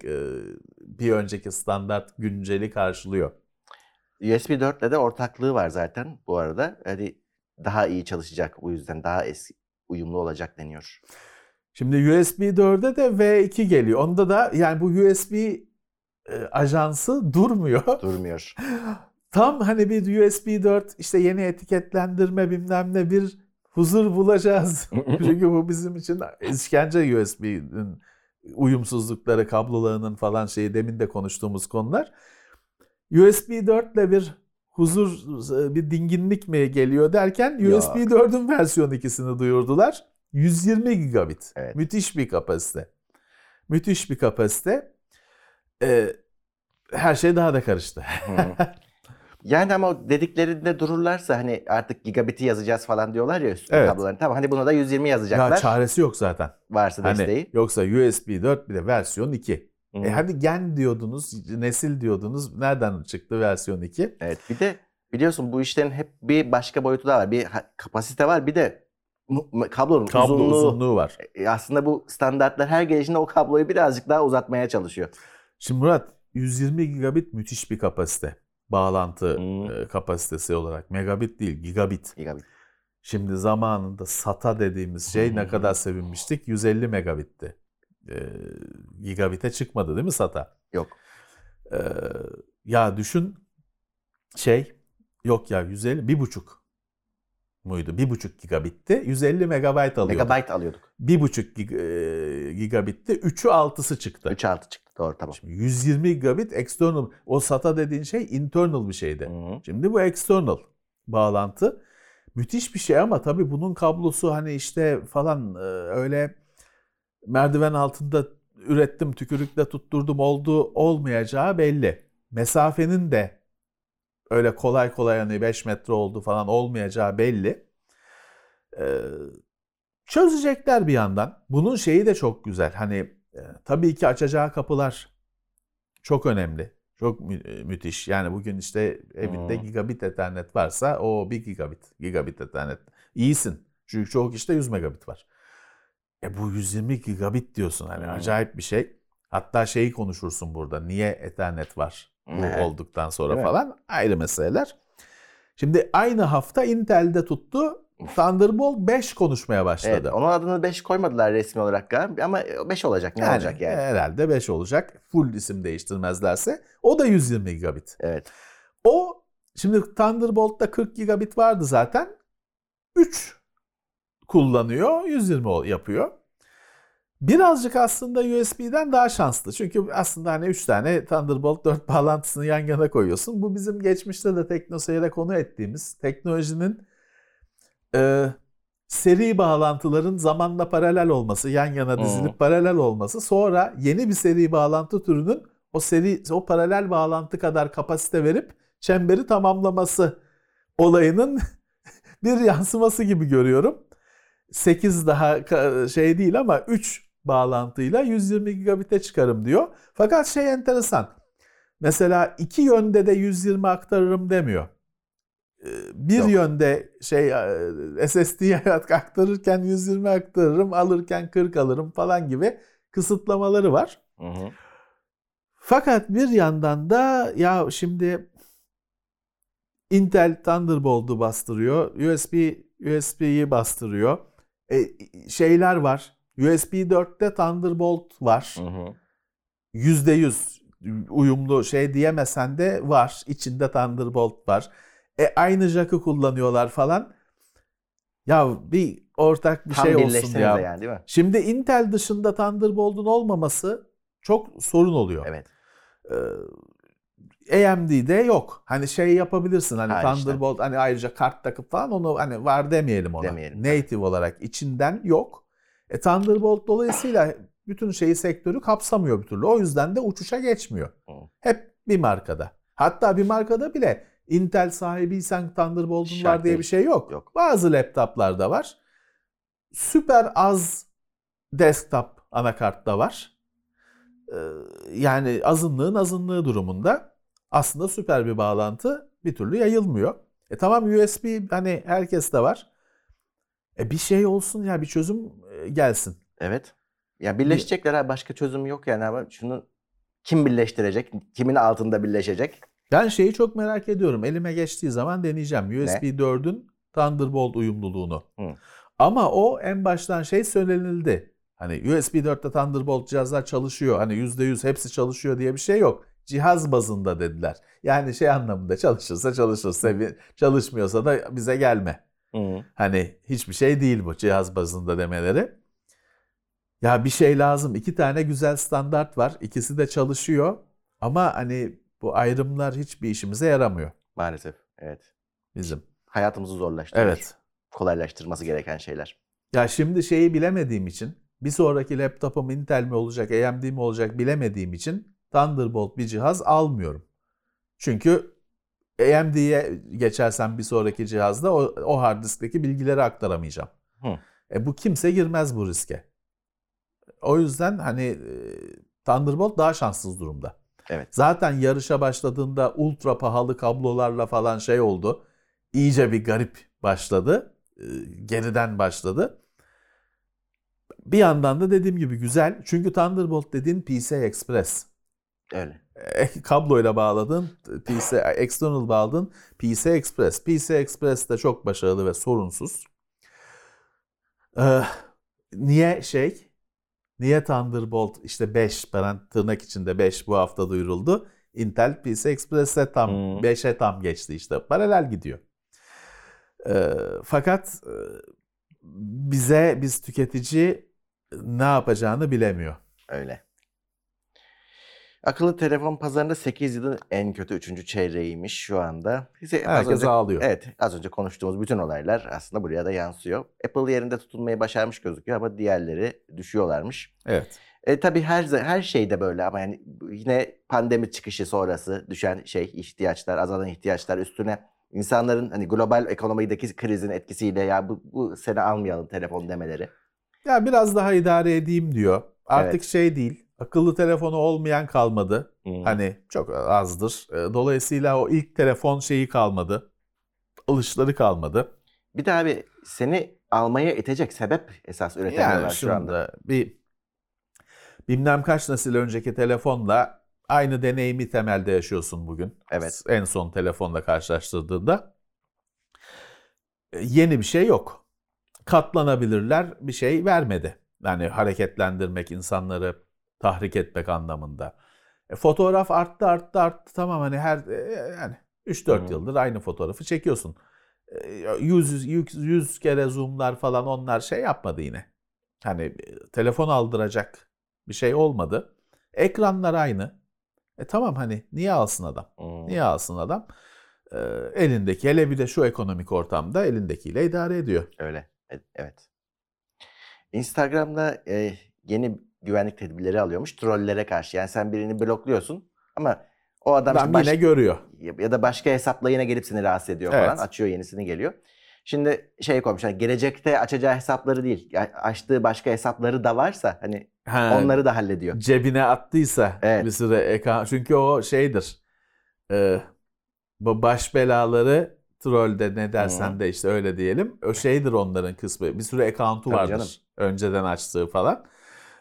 Speaker 4: bir önceki standart günceli karşılıyor.
Speaker 3: USB 4 ile de ortaklığı var zaten bu arada. Hani daha iyi çalışacak bu yüzden daha eski uyumlu olacak deniyor.
Speaker 4: Şimdi USB 4'e de V2 geliyor. Onda da yani bu USB e, ajansı durmuyor.
Speaker 3: Durmuyor.
Speaker 4: Tam hani bir USB 4 işte yeni etiketlendirme bilmem ne bir huzur bulacağız. Çünkü bu bizim için işkence USB'nin uyumsuzlukları, kablolarının falan şeyi demin de konuştuğumuz konular. USB 4 ile bir huzur, bir dinginlik mi geliyor derken USB 4'ün versiyon 2'sini duyurdular. 120 gigabit.
Speaker 3: Evet.
Speaker 4: Müthiş bir kapasite. Müthiş bir kapasite. Ee, her şey daha da karıştı.
Speaker 3: Yani ama dediklerinde dururlarsa hani artık gigabit'i yazacağız falan diyorlar ya üstüne
Speaker 4: Evet.
Speaker 3: kabloların. Tamam hani buna da 120 yazacaklar.
Speaker 4: ya çaresi yok zaten.
Speaker 3: varsa
Speaker 4: Hani
Speaker 3: desteği.
Speaker 4: yoksa USB 4 bir de versiyon 2.
Speaker 3: Hı.
Speaker 4: E hadi gen diyordunuz, nesil diyordunuz. Nereden çıktı versiyon 2?
Speaker 3: Evet bir de biliyorsun bu işlerin hep bir başka boyutu da var. Bir kapasite var bir de kablonun
Speaker 4: Kablo
Speaker 3: uzunluğu.
Speaker 4: uzunluğu var.
Speaker 3: E, Aslında bu standartlar her gelişinde o kabloyu birazcık daha uzatmaya çalışıyor.
Speaker 4: Şimdi Murat 120 gigabit müthiş bir kapasite. Bağlantı
Speaker 3: Hmm.
Speaker 4: kapasitesi olarak. Megabit değil, gigabit.
Speaker 3: Gigabit.
Speaker 4: Şimdi zamanında SATA dediğimiz şey ne kadar sevinmiştik? 150 megabitti. E, gigabit'e çıkmadı değil mi SATA?
Speaker 3: Yok.
Speaker 4: E, ya düşün şey yok ya 150 bir buçuk muydu? Bir buçuk gigabitti. 150 megabayt
Speaker 3: alıyorduk.
Speaker 4: Bir buçuk gig, e, gigabitti. 3'ü 6'sı çıktı.
Speaker 3: 3.6 çıktı. Doğru tamam.
Speaker 4: Şimdi 120 gigabit external. O SATA dediğin şey internal bir şeydi.
Speaker 3: Hı.
Speaker 4: Şimdi bu external bağlantı. Müthiş bir şey ama tabii bunun kablosu hani işte falan e, öyle merdiven altında ürettim, tükürükle tutturdum olduğu olmayacağı belli. Mesafenin de öyle kolay kolay hani 5 metre oldu falan olmayacağı belli. Ee, çözecekler bir yandan. Bunun şeyi de çok güzel. Hani e, tabii ki açacağı kapılar çok önemli. Çok mü- e, müthiş. Yani bugün işte evinde
Speaker 3: Hmm.
Speaker 4: gigabit ethernet varsa o 1 gigabit. Gigabit ethernet. İyisin. Çünkü çoğu kişide 100 megabit var. E bu 120 gigabit diyorsun. Hani
Speaker 3: Hmm.
Speaker 4: acayip bir şey. Hatta şeyi konuşursun burada. Niye ethernet var bu
Speaker 3: Evet.
Speaker 4: olduktan sonra
Speaker 3: mi?
Speaker 4: falan. Ayrı meseleler. Şimdi aynı hafta Intel'de tuttu. Thunderbolt 5 konuşmaya başladı.
Speaker 3: Evet, onun adını 5 koymadılar resmi olarak galiba ama 5 olacak. Ne olacak yani?
Speaker 4: Herhalde 5 olacak. Full isim değiştirmezlerse. O da 120 gigabit.
Speaker 3: Evet.
Speaker 4: O şimdi Thunderbolt'ta 40 gigabit vardı zaten. 3 kullanıyor. 120 ol- yapıyor. Birazcık aslında USB'den daha şanslı. Çünkü aslında hani 3 tane Thunderbolt 4 bağlantısını yan yana koyuyorsun. Bu bizim geçmişte de TeknoSeyir'e konu ettiğimiz teknolojinin e, seri bağlantıların zamanla paralel olması, yan yana dizilip
Speaker 3: Hı.
Speaker 4: paralel olması, sonra yeni bir seri bağlantı türünün o seri o paralel bağlantı kadar kapasite verip çemberi tamamlaması olayının bir yansıması gibi görüyorum. 8 daha şey değil ama 3 bağlantıyla 120 gigabit'e çıkarım diyor. Fakat şey enteresan. Mesela iki yönde de 120 aktarırım demiyor. Ee, Bir
Speaker 3: Yok.
Speaker 4: yönde şey SSD'ye aktarırken 120 aktarırım, alırken 40 alırım falan gibi kısıtlamaları var.
Speaker 3: Hı hı.
Speaker 4: Fakat bir yandan da ya şimdi Intel Thunderbolt'u bastırıyor. USB USB'yi bastırıyor. E, şeyler var. USB 4'te Thunderbolt var.
Speaker 3: Hı hı.
Speaker 4: %100 uyumlu şey diyemesen de var. İçinde Thunderbolt var. E aynı jack'ı kullanıyorlar falan. Ya bir ortak bir
Speaker 3: Tam
Speaker 4: şey olsun ya.
Speaker 3: yani değil mi?
Speaker 4: Şimdi Intel dışında Thunderbolt'un olmaması çok sorun oluyor.
Speaker 3: Evet.
Speaker 4: Ee, AMD'de yok. Hani şey yapabilirsin hani
Speaker 3: Ha, işte.
Speaker 4: Thunderbolt hani ayrıca kart takıp falan onu hani var demeyelim ona.
Speaker 3: Demeyelim,
Speaker 4: Native olarak içinden yok. E Thunderbolt dolayısıyla bütün şeyi sektörü kapsamıyor bir türlü. O yüzden de uçuşa geçmiyor. Hep bir markada. Hatta bir markada bile Intel sahibiysen Thunderbolt'un
Speaker 3: Şart
Speaker 4: var diye
Speaker 3: değil.
Speaker 4: bir şey yok.
Speaker 3: Yok.
Speaker 4: Bazı laptoplarda var. Süper az desktop anakartta var. Ee, Yani azınlığın azınlığı durumunda aslında süper bir bağlantı bir türlü yayılmıyor. E tamam USB hani herkeste var. E bir şey olsun ya bir çözüm e, gelsin.
Speaker 3: Evet. Ya birleşecekler ha başka çözüm yok yani ama şunu kim birleştirecek? Kimin altında birleşecek?
Speaker 4: Ben şeyi çok merak ediyorum. Elime geçtiği zaman deneyeceğim. USB 4'ün Thunderbolt uyumluluğunu.
Speaker 3: Hı.
Speaker 4: Ama o en baştan şey söylenildi. Hani USB 4'te Thunderbolt cihazlar çalışıyor. Hani %100 hepsi çalışıyor diye bir şey yok. Cihaz bazında dediler. Yani şey anlamında çalışırsa çalışırsa çalışmıyorsa da bize gelme.
Speaker 3: Hı.
Speaker 4: Hani hiçbir şey değil bu cihaz bazında demeleri. Ya bir şey lazım. İki tane güzel standart var. İkisi de çalışıyor. Ama hani bu ayrımlar hiçbir işimize yaramıyor
Speaker 3: Maalesef. Evet.
Speaker 4: bizim.
Speaker 3: Hayatımızı zorlaştırıyor.
Speaker 4: Evet.
Speaker 3: Kolaylaştırması gereken şeyler.
Speaker 4: Ya şimdi şeyi bilemediğim için bir sonraki laptopum Intel mi olacak, AMD mi olacak bilemediğim için Thunderbolt bir cihaz almıyorum. Çünkü AMD'ye geçersem bir sonraki cihazda o, o hard diskteki bilgileri aktaramayacağım.
Speaker 3: Hı.
Speaker 4: E bu kimse girmez bu riske. O yüzden hani e, Thunderbolt daha şanssız durumda.
Speaker 3: Evet.
Speaker 4: Zaten yarışa başladığında ultra pahalı kablolarla falan şey oldu. İyice bir garip başladı. E, Geriden başladı. Bir yandan da dediğim gibi güzel. Çünkü Thunderbolt dediğin PCI Express.
Speaker 3: Öyle.
Speaker 4: Kabloyla bağladın, PC, external bağladın, PCI Express. PCI Express de çok başarılı ve sorunsuz. Ee, niye şey? Niye Thunderbolt işte 5 parant tırnak içinde 5 bu hafta duyuruldu. Intel PC Express'e tam
Speaker 3: Hmm.
Speaker 4: 5'e tam geçti işte. Paralel gidiyor. Ee, fakat e, bize biz tüketici ne yapacağını bilemiyor.
Speaker 3: Öyle. Akıllı telefon pazarında 8 yılın en kötü 3. çeyreğiymiş şu anda. Az
Speaker 4: Herkes
Speaker 3: önce-
Speaker 4: ağlıyor.
Speaker 3: Evet, az önce konuştuğumuz bütün olaylar aslında buraya da yansıyor. Apple yerinde tutunmayı başarmış gözüküyor ama diğerleri düşüyorlarmış.
Speaker 4: Evet.
Speaker 3: E tabii her her şeyde böyle ama yani yine pandemi çıkışı sonrası düşen şey ihtiyaçlar, azalan ihtiyaçlar üstüne insanların hani global ekonomideki krizin etkisiyle ya bu, bu sene almayalım telefon demeleri.
Speaker 4: Ya biraz daha idare edeyim diyor. Artık
Speaker 3: Evet.
Speaker 4: şey değil. Akıllı telefonu olmayan kalmadı.
Speaker 3: Hı.
Speaker 4: Hani çok azdır. E, Dolayısıyla o ilk telefon şeyi kalmadı. Alışları kalmadı.
Speaker 3: Bir de abi seni almaya itecek sebep esas üretemiyorlar
Speaker 4: Yani
Speaker 3: şu anda.
Speaker 4: bir bilmem kaç nesil önceki telefonla aynı deneyimi temelde yaşıyorsun bugün.
Speaker 3: Evet.
Speaker 4: En son telefonla karşılaştırdığında. E, Yeni bir şey yok. Katlanabilirler bir şey vermedi. Yani hareketlendirmek, insanları tahrik etmek anlamında. E, fotoğraf arttı arttı arttı tamam hani her e, yani 3-4
Speaker 3: Hı.
Speaker 4: yıldır aynı fotoğrafı çekiyorsun. E, 100, 100, 100 kere zoomlar falan onlar şey yapmadı yine. Hani e, telefon aldıracak bir şey olmadı. Ekranlar aynı. E tamam hani niye alsın adam?
Speaker 3: Hı.
Speaker 4: Niye alsın adam? E, elindeki hele bir de şu ekonomik ortamda elindekiyle idare ediyor.
Speaker 3: Öyle. E- Evet. Instagram'da e, yeni güvenlik tedbirleri alıyormuş trollere karşı. Yani sen birini blokluyorsun ama o adam
Speaker 4: Adam
Speaker 3: işte baş-
Speaker 4: yine görüyor.
Speaker 3: ya da başka hesapla yine gelip seni rahatsız ediyor
Speaker 4: Evet.
Speaker 3: falan. Açıyor yenisini geliyor. Şimdi şey koymuşlar gelecekte açacağı hesapları değil açtığı başka hesapları da varsa hani
Speaker 4: Ha,
Speaker 3: onları da hallediyor.
Speaker 4: cebine attıysa
Speaker 3: Evet.
Speaker 4: bir süre ekran çünkü o şeydir. E, bu baş belaları trolde ne dersen de işte öyle diyelim. O şeydir onların kısmı. Bir sürü account'u
Speaker 3: Tabii
Speaker 4: vardır.
Speaker 3: canım.
Speaker 4: Önceden açtığı falan.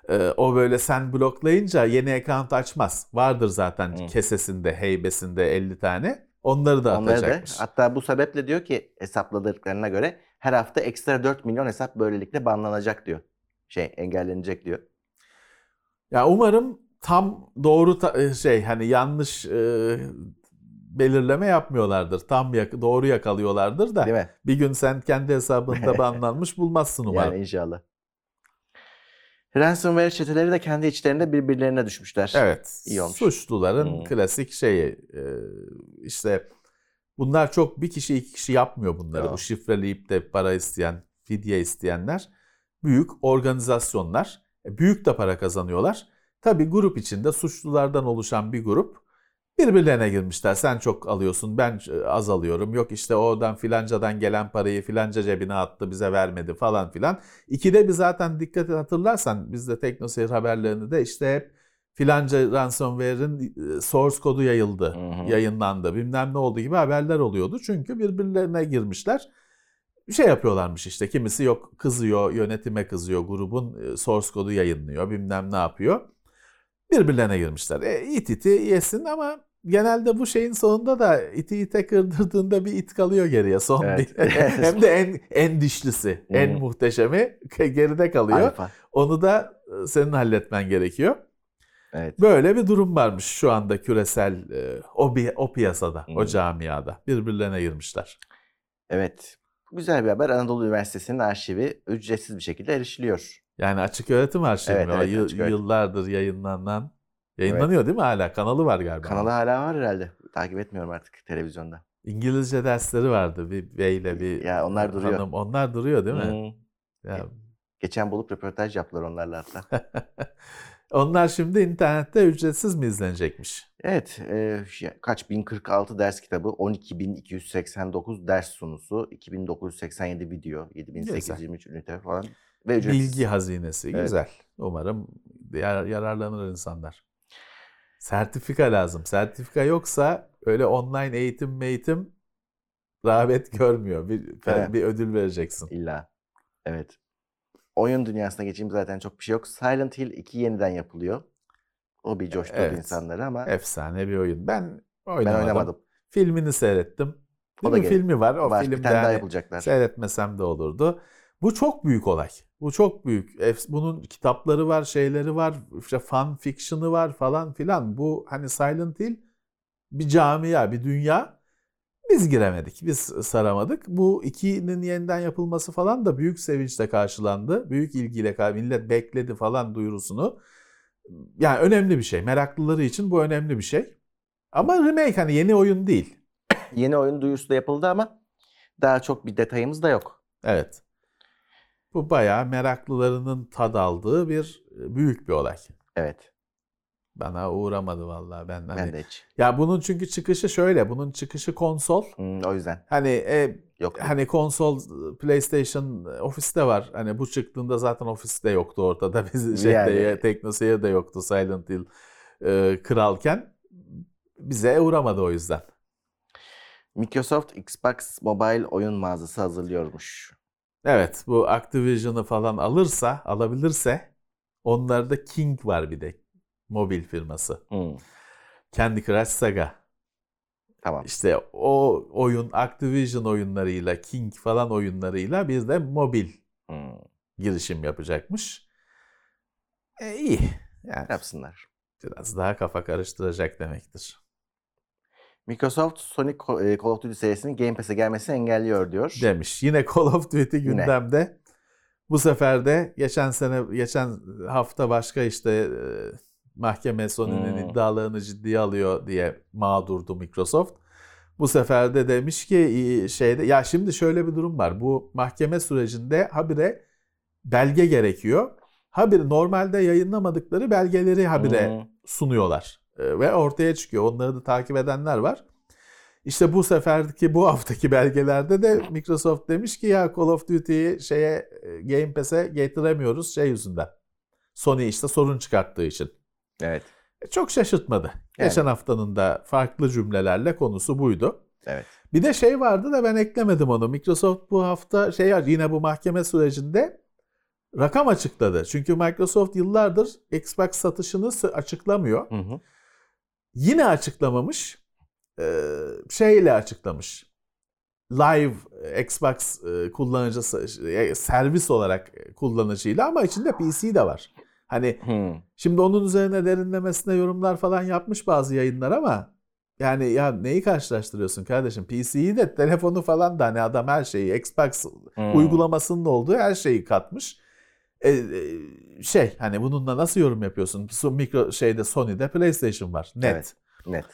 Speaker 4: E, o böyle sen bloklayınca yeni account açmaz. Vardır zaten
Speaker 3: Hı.
Speaker 4: kesesinde, heybesinde 50 tane. Onları da
Speaker 3: Onları da
Speaker 4: atacakmış.
Speaker 3: hatta bu sebeple diyor ki hesapladıklarına göre her hafta ekstra 4 milyon hesap böylelikle banlanacak diyor. Şey engellenecek diyor.
Speaker 4: Ya umarım tam doğru ta- şey hani yanlış e, belirleme yapmıyorlardır. Tam yak- doğru yakalıyorlardır da
Speaker 3: Değil mi?
Speaker 4: bir gün sen kendi hesabında banlanmış bulmazsın umarım.
Speaker 3: Yani inşallah. Ransomware çeteleri de kendi içlerinde birbirlerine düşmüşler.
Speaker 4: Evet.
Speaker 3: İyi olmuş.
Speaker 4: Suçluların
Speaker 3: Hmm.
Speaker 4: klasik şeyi e, işte bunlar çok bir kişi iki kişi yapmıyor bunları.
Speaker 3: Yok.
Speaker 4: Bu şifreleyip de para isteyen, fidye isteyenler büyük organizasyonlar. E, Büyük de para kazanıyorlar. Tabii grup içinde suçlulardan oluşan bir grup birbirlerine girmişler. Sen çok alıyorsun, ben e, az alıyorum. Yok işte oradan filancadan gelen parayı filanca cebine attı, bize vermedi falan filan. İkide bir zaten dikkat et hatırlarsan bizde teknoseyir haberlerinde de işte hep filanca ransomware'in e, source kodu yayıldı,
Speaker 3: Hı hı.
Speaker 4: yayınlandı, bilmem ne oldu gibi haberler oluyordu. Çünkü birbirlerine girmişler. Bir şey yapıyorlarmış işte. Kimisi yok kızıyor, yönetime kızıyor, grubun e, source kodu yayınlıyor, bilmem ne yapıyor. Birbirlerine girmişler. E, it iti yesin ama genelde bu şeyin sonunda da iti ite kırdırdığında bir it kalıyor geriye son
Speaker 3: Evet.
Speaker 4: bir. Hem de en en dişlisi, en
Speaker 3: Hı.
Speaker 4: muhteşemi geride kalıyor.
Speaker 3: Alfa.
Speaker 4: Onu da e, senin halletmen gerekiyor.
Speaker 3: Evet.
Speaker 4: Böyle bir durum varmış şu anda küresel e, o, o piyasada, o
Speaker 3: Hı.
Speaker 4: camiada. Birbirlerine girmişler.
Speaker 3: Evet. Güzel bir haber. Anadolu Üniversitesi'nin arşivi ücretsiz bir şekilde erişiliyor.
Speaker 4: Yani açık öğretim arşivi
Speaker 3: Evet,
Speaker 4: mi?
Speaker 3: Evet, öğretim.
Speaker 4: yıllardır yayınlanan. Yayınlanıyor değil mi hala? Kanalı var galiba.
Speaker 3: Kanalı hala var herhalde. Takip etmiyorum artık televizyonda.
Speaker 4: İngilizce dersleri vardı bir beyle bir
Speaker 3: Ya onlar duruyor.
Speaker 4: hanım. Onlar duruyor değil mi?
Speaker 3: Hmm.
Speaker 4: Ya,
Speaker 3: Geçen bulup röportaj yaptılar onlarla hatta.
Speaker 4: onlar şimdi internette ücretsiz mi izlenecekmiş?
Speaker 3: Evet, e, kaç 1046 ders kitabı, 12289 ders sunusu, 2987 video, 7823 ünite falan ve ücretsiz.
Speaker 4: Bilgi hazinesi.
Speaker 3: Evet.
Speaker 4: Güzel. Umarım yar- yararlanır insanlar. Sertifika lazım. Sertifika yoksa öyle online eğitim eğitim rağbet görmüyor. Bir,
Speaker 3: Evet.
Speaker 4: bir ödül vereceksin.
Speaker 3: İlla. Evet. Oyun dünyasına geçeyim zaten çok bir şey yok. Silent Hill 2 yeniden yapılıyor. O bir coşturdu
Speaker 4: Evet.
Speaker 3: insanları ama
Speaker 4: Efsane bir oyun. Ben
Speaker 3: ben
Speaker 4: oynamadım.
Speaker 3: oynamadım.
Speaker 4: Filmini seyrettim.
Speaker 3: O
Speaker 4: Bir
Speaker 3: da gel-
Speaker 4: filmi var. O
Speaker 3: Var, bir
Speaker 4: filmde
Speaker 3: tane daha
Speaker 4: hani
Speaker 3: yapılacaklar.
Speaker 4: seyretmesem de olurdu. Bu çok büyük olay. Bu çok büyük. Bunun kitapları var, şeyleri var, işte fan fiction'ı var falan filan. Bu hani Silent Hill bir camia, bir dünya. Biz giremedik, biz saramadık. Bu ikinin yeniden yapılması falan da büyük sevinçle karşılandı. Büyük ilgiyle. Millet bekledi falan duyurusunu. Yani önemli bir şey. Meraklıları için bu önemli bir şey. Ama remake hani yeni oyun değil.
Speaker 3: Yeni oyun duyurusu da yapıldı ama daha çok bir detayımız da yok.
Speaker 4: Evet. Bu bayağı meraklılarının tad aldığı bir e, büyük bir olay.
Speaker 3: Evet.
Speaker 4: Bana uğramadı vallahi ben hani.
Speaker 3: Ben de hiç.
Speaker 4: Ya bunun çünkü çıkışı şöyle. Bunun çıkışı konsol.
Speaker 3: Hmm, o yüzden
Speaker 4: Hani e,
Speaker 3: yok.
Speaker 4: hani konsol PlayStation e, ofiste var. Hani bu çıktığında zaten ofiste yoktu ortada. Biz şeyde
Speaker 3: Yani.
Speaker 4: Teknoseyir de yoktu Silent Hill e, kralken. Bize uğramadı o yüzden.
Speaker 3: Microsoft Xbox Mobile oyun mağazası hazırlıyormuş.
Speaker 4: Evet bu Activision'ı falan alırsa, alabilirse onlarda King var bir de. Mobil firması.
Speaker 3: Hmm,
Speaker 4: Candy Crush Saga.
Speaker 3: tamam.
Speaker 4: İşte o oyun Activision oyunlarıyla, King falan oyunlarıyla bir de mobil
Speaker 3: Hmm,
Speaker 4: girişim yapacakmış. E, iyi. Yani
Speaker 3: yapsınlar.
Speaker 4: biraz daha kafa karıştıracak demektir.
Speaker 3: Microsoft Sony e, Call of Duty serisinin Game Pass'e gelmesini engelliyor diyor.
Speaker 4: Demiş. Yine Call of Duty
Speaker 3: Yine.
Speaker 4: gündemde. Bu sefer de geçen sene, geçen hafta başka işte e, mahkeme Sony'nin
Speaker 3: Hmm.
Speaker 4: iddialarını ciddiye alıyor diye mağdurdu Microsoft. Bu sefer de demiş ki şeyde ya şimdi şöyle bir durum var. Bu mahkeme sürecinde habire belge gerekiyor. Habire normalde yayınlamadıkları belgeleri habire
Speaker 3: Hmm,
Speaker 4: sunuyorlar. E, Ve ortaya çıkıyor. Onları da takip edenler var. İşte bu seferki bu haftaki belgelerde de Microsoft demiş ki ya Call of Duty'yi şeye e, Game Pass'e getiremiyoruz şey yüzünden. Sony işte sorun çıkarttığı için.
Speaker 3: evet.
Speaker 4: E, Çok şaşırtmadı.
Speaker 3: Yani.
Speaker 4: Geçen haftanın da farklı cümlelerle konusu buydu.
Speaker 3: Evet.
Speaker 4: Bir de şey vardı da ben eklemedim onu. Microsoft bu hafta şey yine bu mahkeme sürecinde rakam açıkladı. Çünkü Microsoft yıllardır Xbox satışını açıklamıyor.
Speaker 3: Hı hı.
Speaker 4: Yine açıklamamış. Ee, şeyle açıklamış. Live e, Xbox e, kullanıcısı e, servis olarak kullanıcıyla ama içinde PC de var. Hani
Speaker 3: Hmm.
Speaker 4: şimdi onun üzerine derinlemesine yorumlar falan yapmış bazı yayınlar ama yani ya neyi karşılaştırıyorsun kardeşim? PC'yi de telefonu falan da hani adam her şeyi Xbox
Speaker 3: Hmm.
Speaker 4: uygulamasının olduğu her şeyi katmış. E, e, şey hani bununla nasıl yorum yapıyorsun? Mikro şeyde Sony'de PlayStation var. Net.
Speaker 3: Evet. Net.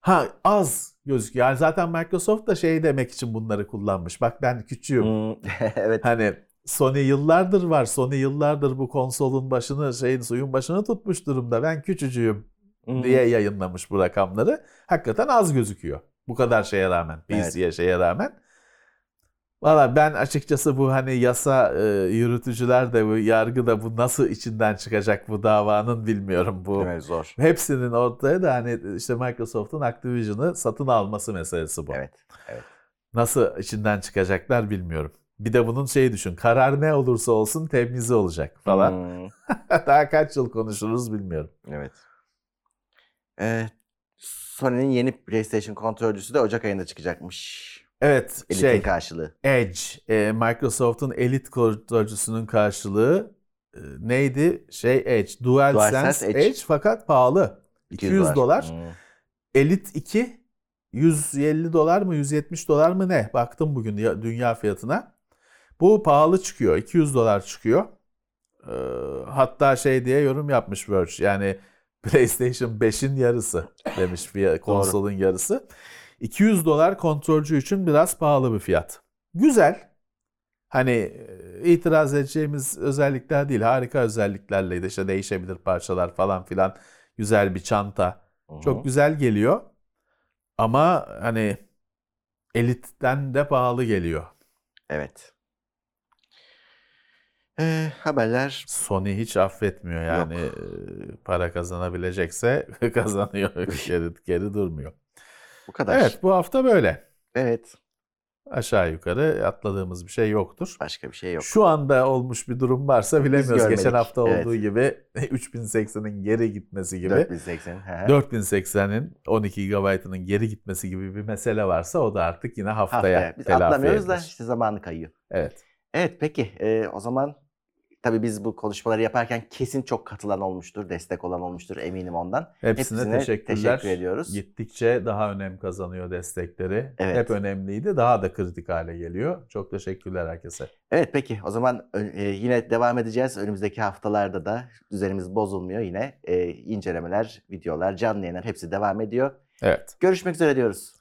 Speaker 4: Ha az gözüküyor. Yani zaten Microsoft da şey demek için bunları kullanmış. Bak ben küçüğüm.
Speaker 3: Hmm. evet.
Speaker 4: Hani Sony yıllardır var. Sony yıllardır bu konsolun başını, şeyin suyun başını tutmuş durumda. Ben küçücüğüm
Speaker 3: Hmm.
Speaker 4: diye yayınlamış bu rakamları. Hakikaten az gözüküyor. Bu kadar şeye rağmen, PC'ye şeye rağmen. Valla ben açıkçası bu hani yasa e, yürütücüler de bu yargı da bu nasıl içinden çıkacak bu davanın bilmiyorum bu.
Speaker 3: Evet, zor.
Speaker 4: Hepsinin ortaya da hani işte Microsoft'un Activision'ı satın alması meselesi bu.
Speaker 3: Evet.
Speaker 4: Nasıl içinden çıkacaklar bilmiyorum. Bir de bunun şeyi düşün. Karar ne olursa olsun temizi olacak falan.
Speaker 3: Hmm.
Speaker 4: Daha kaç yıl konuşuruz bilmiyorum.
Speaker 3: Evet. Ee, Sony'nin yeni PlayStation kontrolcüsü de Ocak ayında çıkacakmış.
Speaker 4: Evet
Speaker 3: Elite'in
Speaker 4: şey
Speaker 3: karşılığı.
Speaker 4: Edge e, Microsoft'un Elite kontrolcüsünün karşılığı e, neydi? Şey Edge. DualSense
Speaker 3: DualSense
Speaker 4: Edge.
Speaker 3: Edge.
Speaker 4: fakat pahalı. 200 dolar.
Speaker 3: Hmm.
Speaker 4: Elite 2 150 dolar mı 170 dolar mı ne? Baktım bugün ya- dünya fiyatına. Bu pahalı çıkıyor. 200 dolar çıkıyor. Ee, hatta şey diye yorum yapmış Verge. Yani PlayStation 5'in yarısı demiş fiya- konsolun yarısı. 200 dolar kontrolcü için biraz pahalı bir fiyat. Güzel. Hani e, itiraz edeceğimiz özellikler değil. Harika özelliklerle işte değişebilir parçalar falan filan. Güzel bir çanta.
Speaker 3: Hı
Speaker 4: Çok güzel geliyor. Ama hani elitten de pahalı geliyor.
Speaker 3: Evet. Ee, haberler
Speaker 4: Sony hiç affetmiyor yani e, para kazanabilecekse kazanıyor geri, geri durmuyor.
Speaker 3: Bu kadar.
Speaker 4: Evet bu hafta böyle.
Speaker 3: Evet.
Speaker 4: Aşağı yukarı atladığımız bir şey yoktur.
Speaker 3: Başka bir şey yok.
Speaker 4: Şu anda olmuş bir durum varsa bilemiyoruz. Geçen hafta
Speaker 3: Evet.
Speaker 4: olduğu gibi 3080'in geri gitmesi gibi
Speaker 3: 4080. hı hı.
Speaker 4: 4080'in 12 GB'ının geri gitmesi gibi bir mesele varsa o da artık yine haftaya,
Speaker 3: Haftaya. Biz atlamıyoruz da
Speaker 4: edilir.
Speaker 3: işte zamanı kayıyor.
Speaker 4: Evet.
Speaker 3: Evet peki e, o zaman tabii biz bu konuşmaları yaparken kesin çok katılan olmuştur, destek olan olmuştur eminim ondan.
Speaker 4: Hepsine,
Speaker 3: Hepsine
Speaker 4: teşekkürler.
Speaker 3: teşekkür ediyoruz.
Speaker 4: Gittikçe daha önem kazanıyor destekleri.
Speaker 3: Evet.
Speaker 4: Hep önemliydi. Daha da kritik hale geliyor. Çok teşekkürler herkese.
Speaker 3: Evet peki o zaman e, yine devam edeceğiz. Önümüzdeki haftalarda da düzenimiz bozulmuyor yine. E, incelemeler, videolar, canlı yayınlar hepsi devam ediyor.
Speaker 4: Evet.
Speaker 3: Görüşmek üzere diyoruz.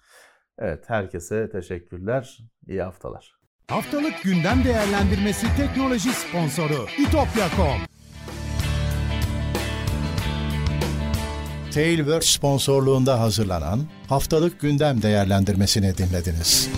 Speaker 4: Evet. Herkese teşekkürler. İyi haftalar.
Speaker 2: Haftalık gündem değerlendirmesi teknoloji sponsoru itopya.com.
Speaker 1: Tailwords sponsorluğunda hazırlanan haftalık gündem değerlendirmesini dinlediniz.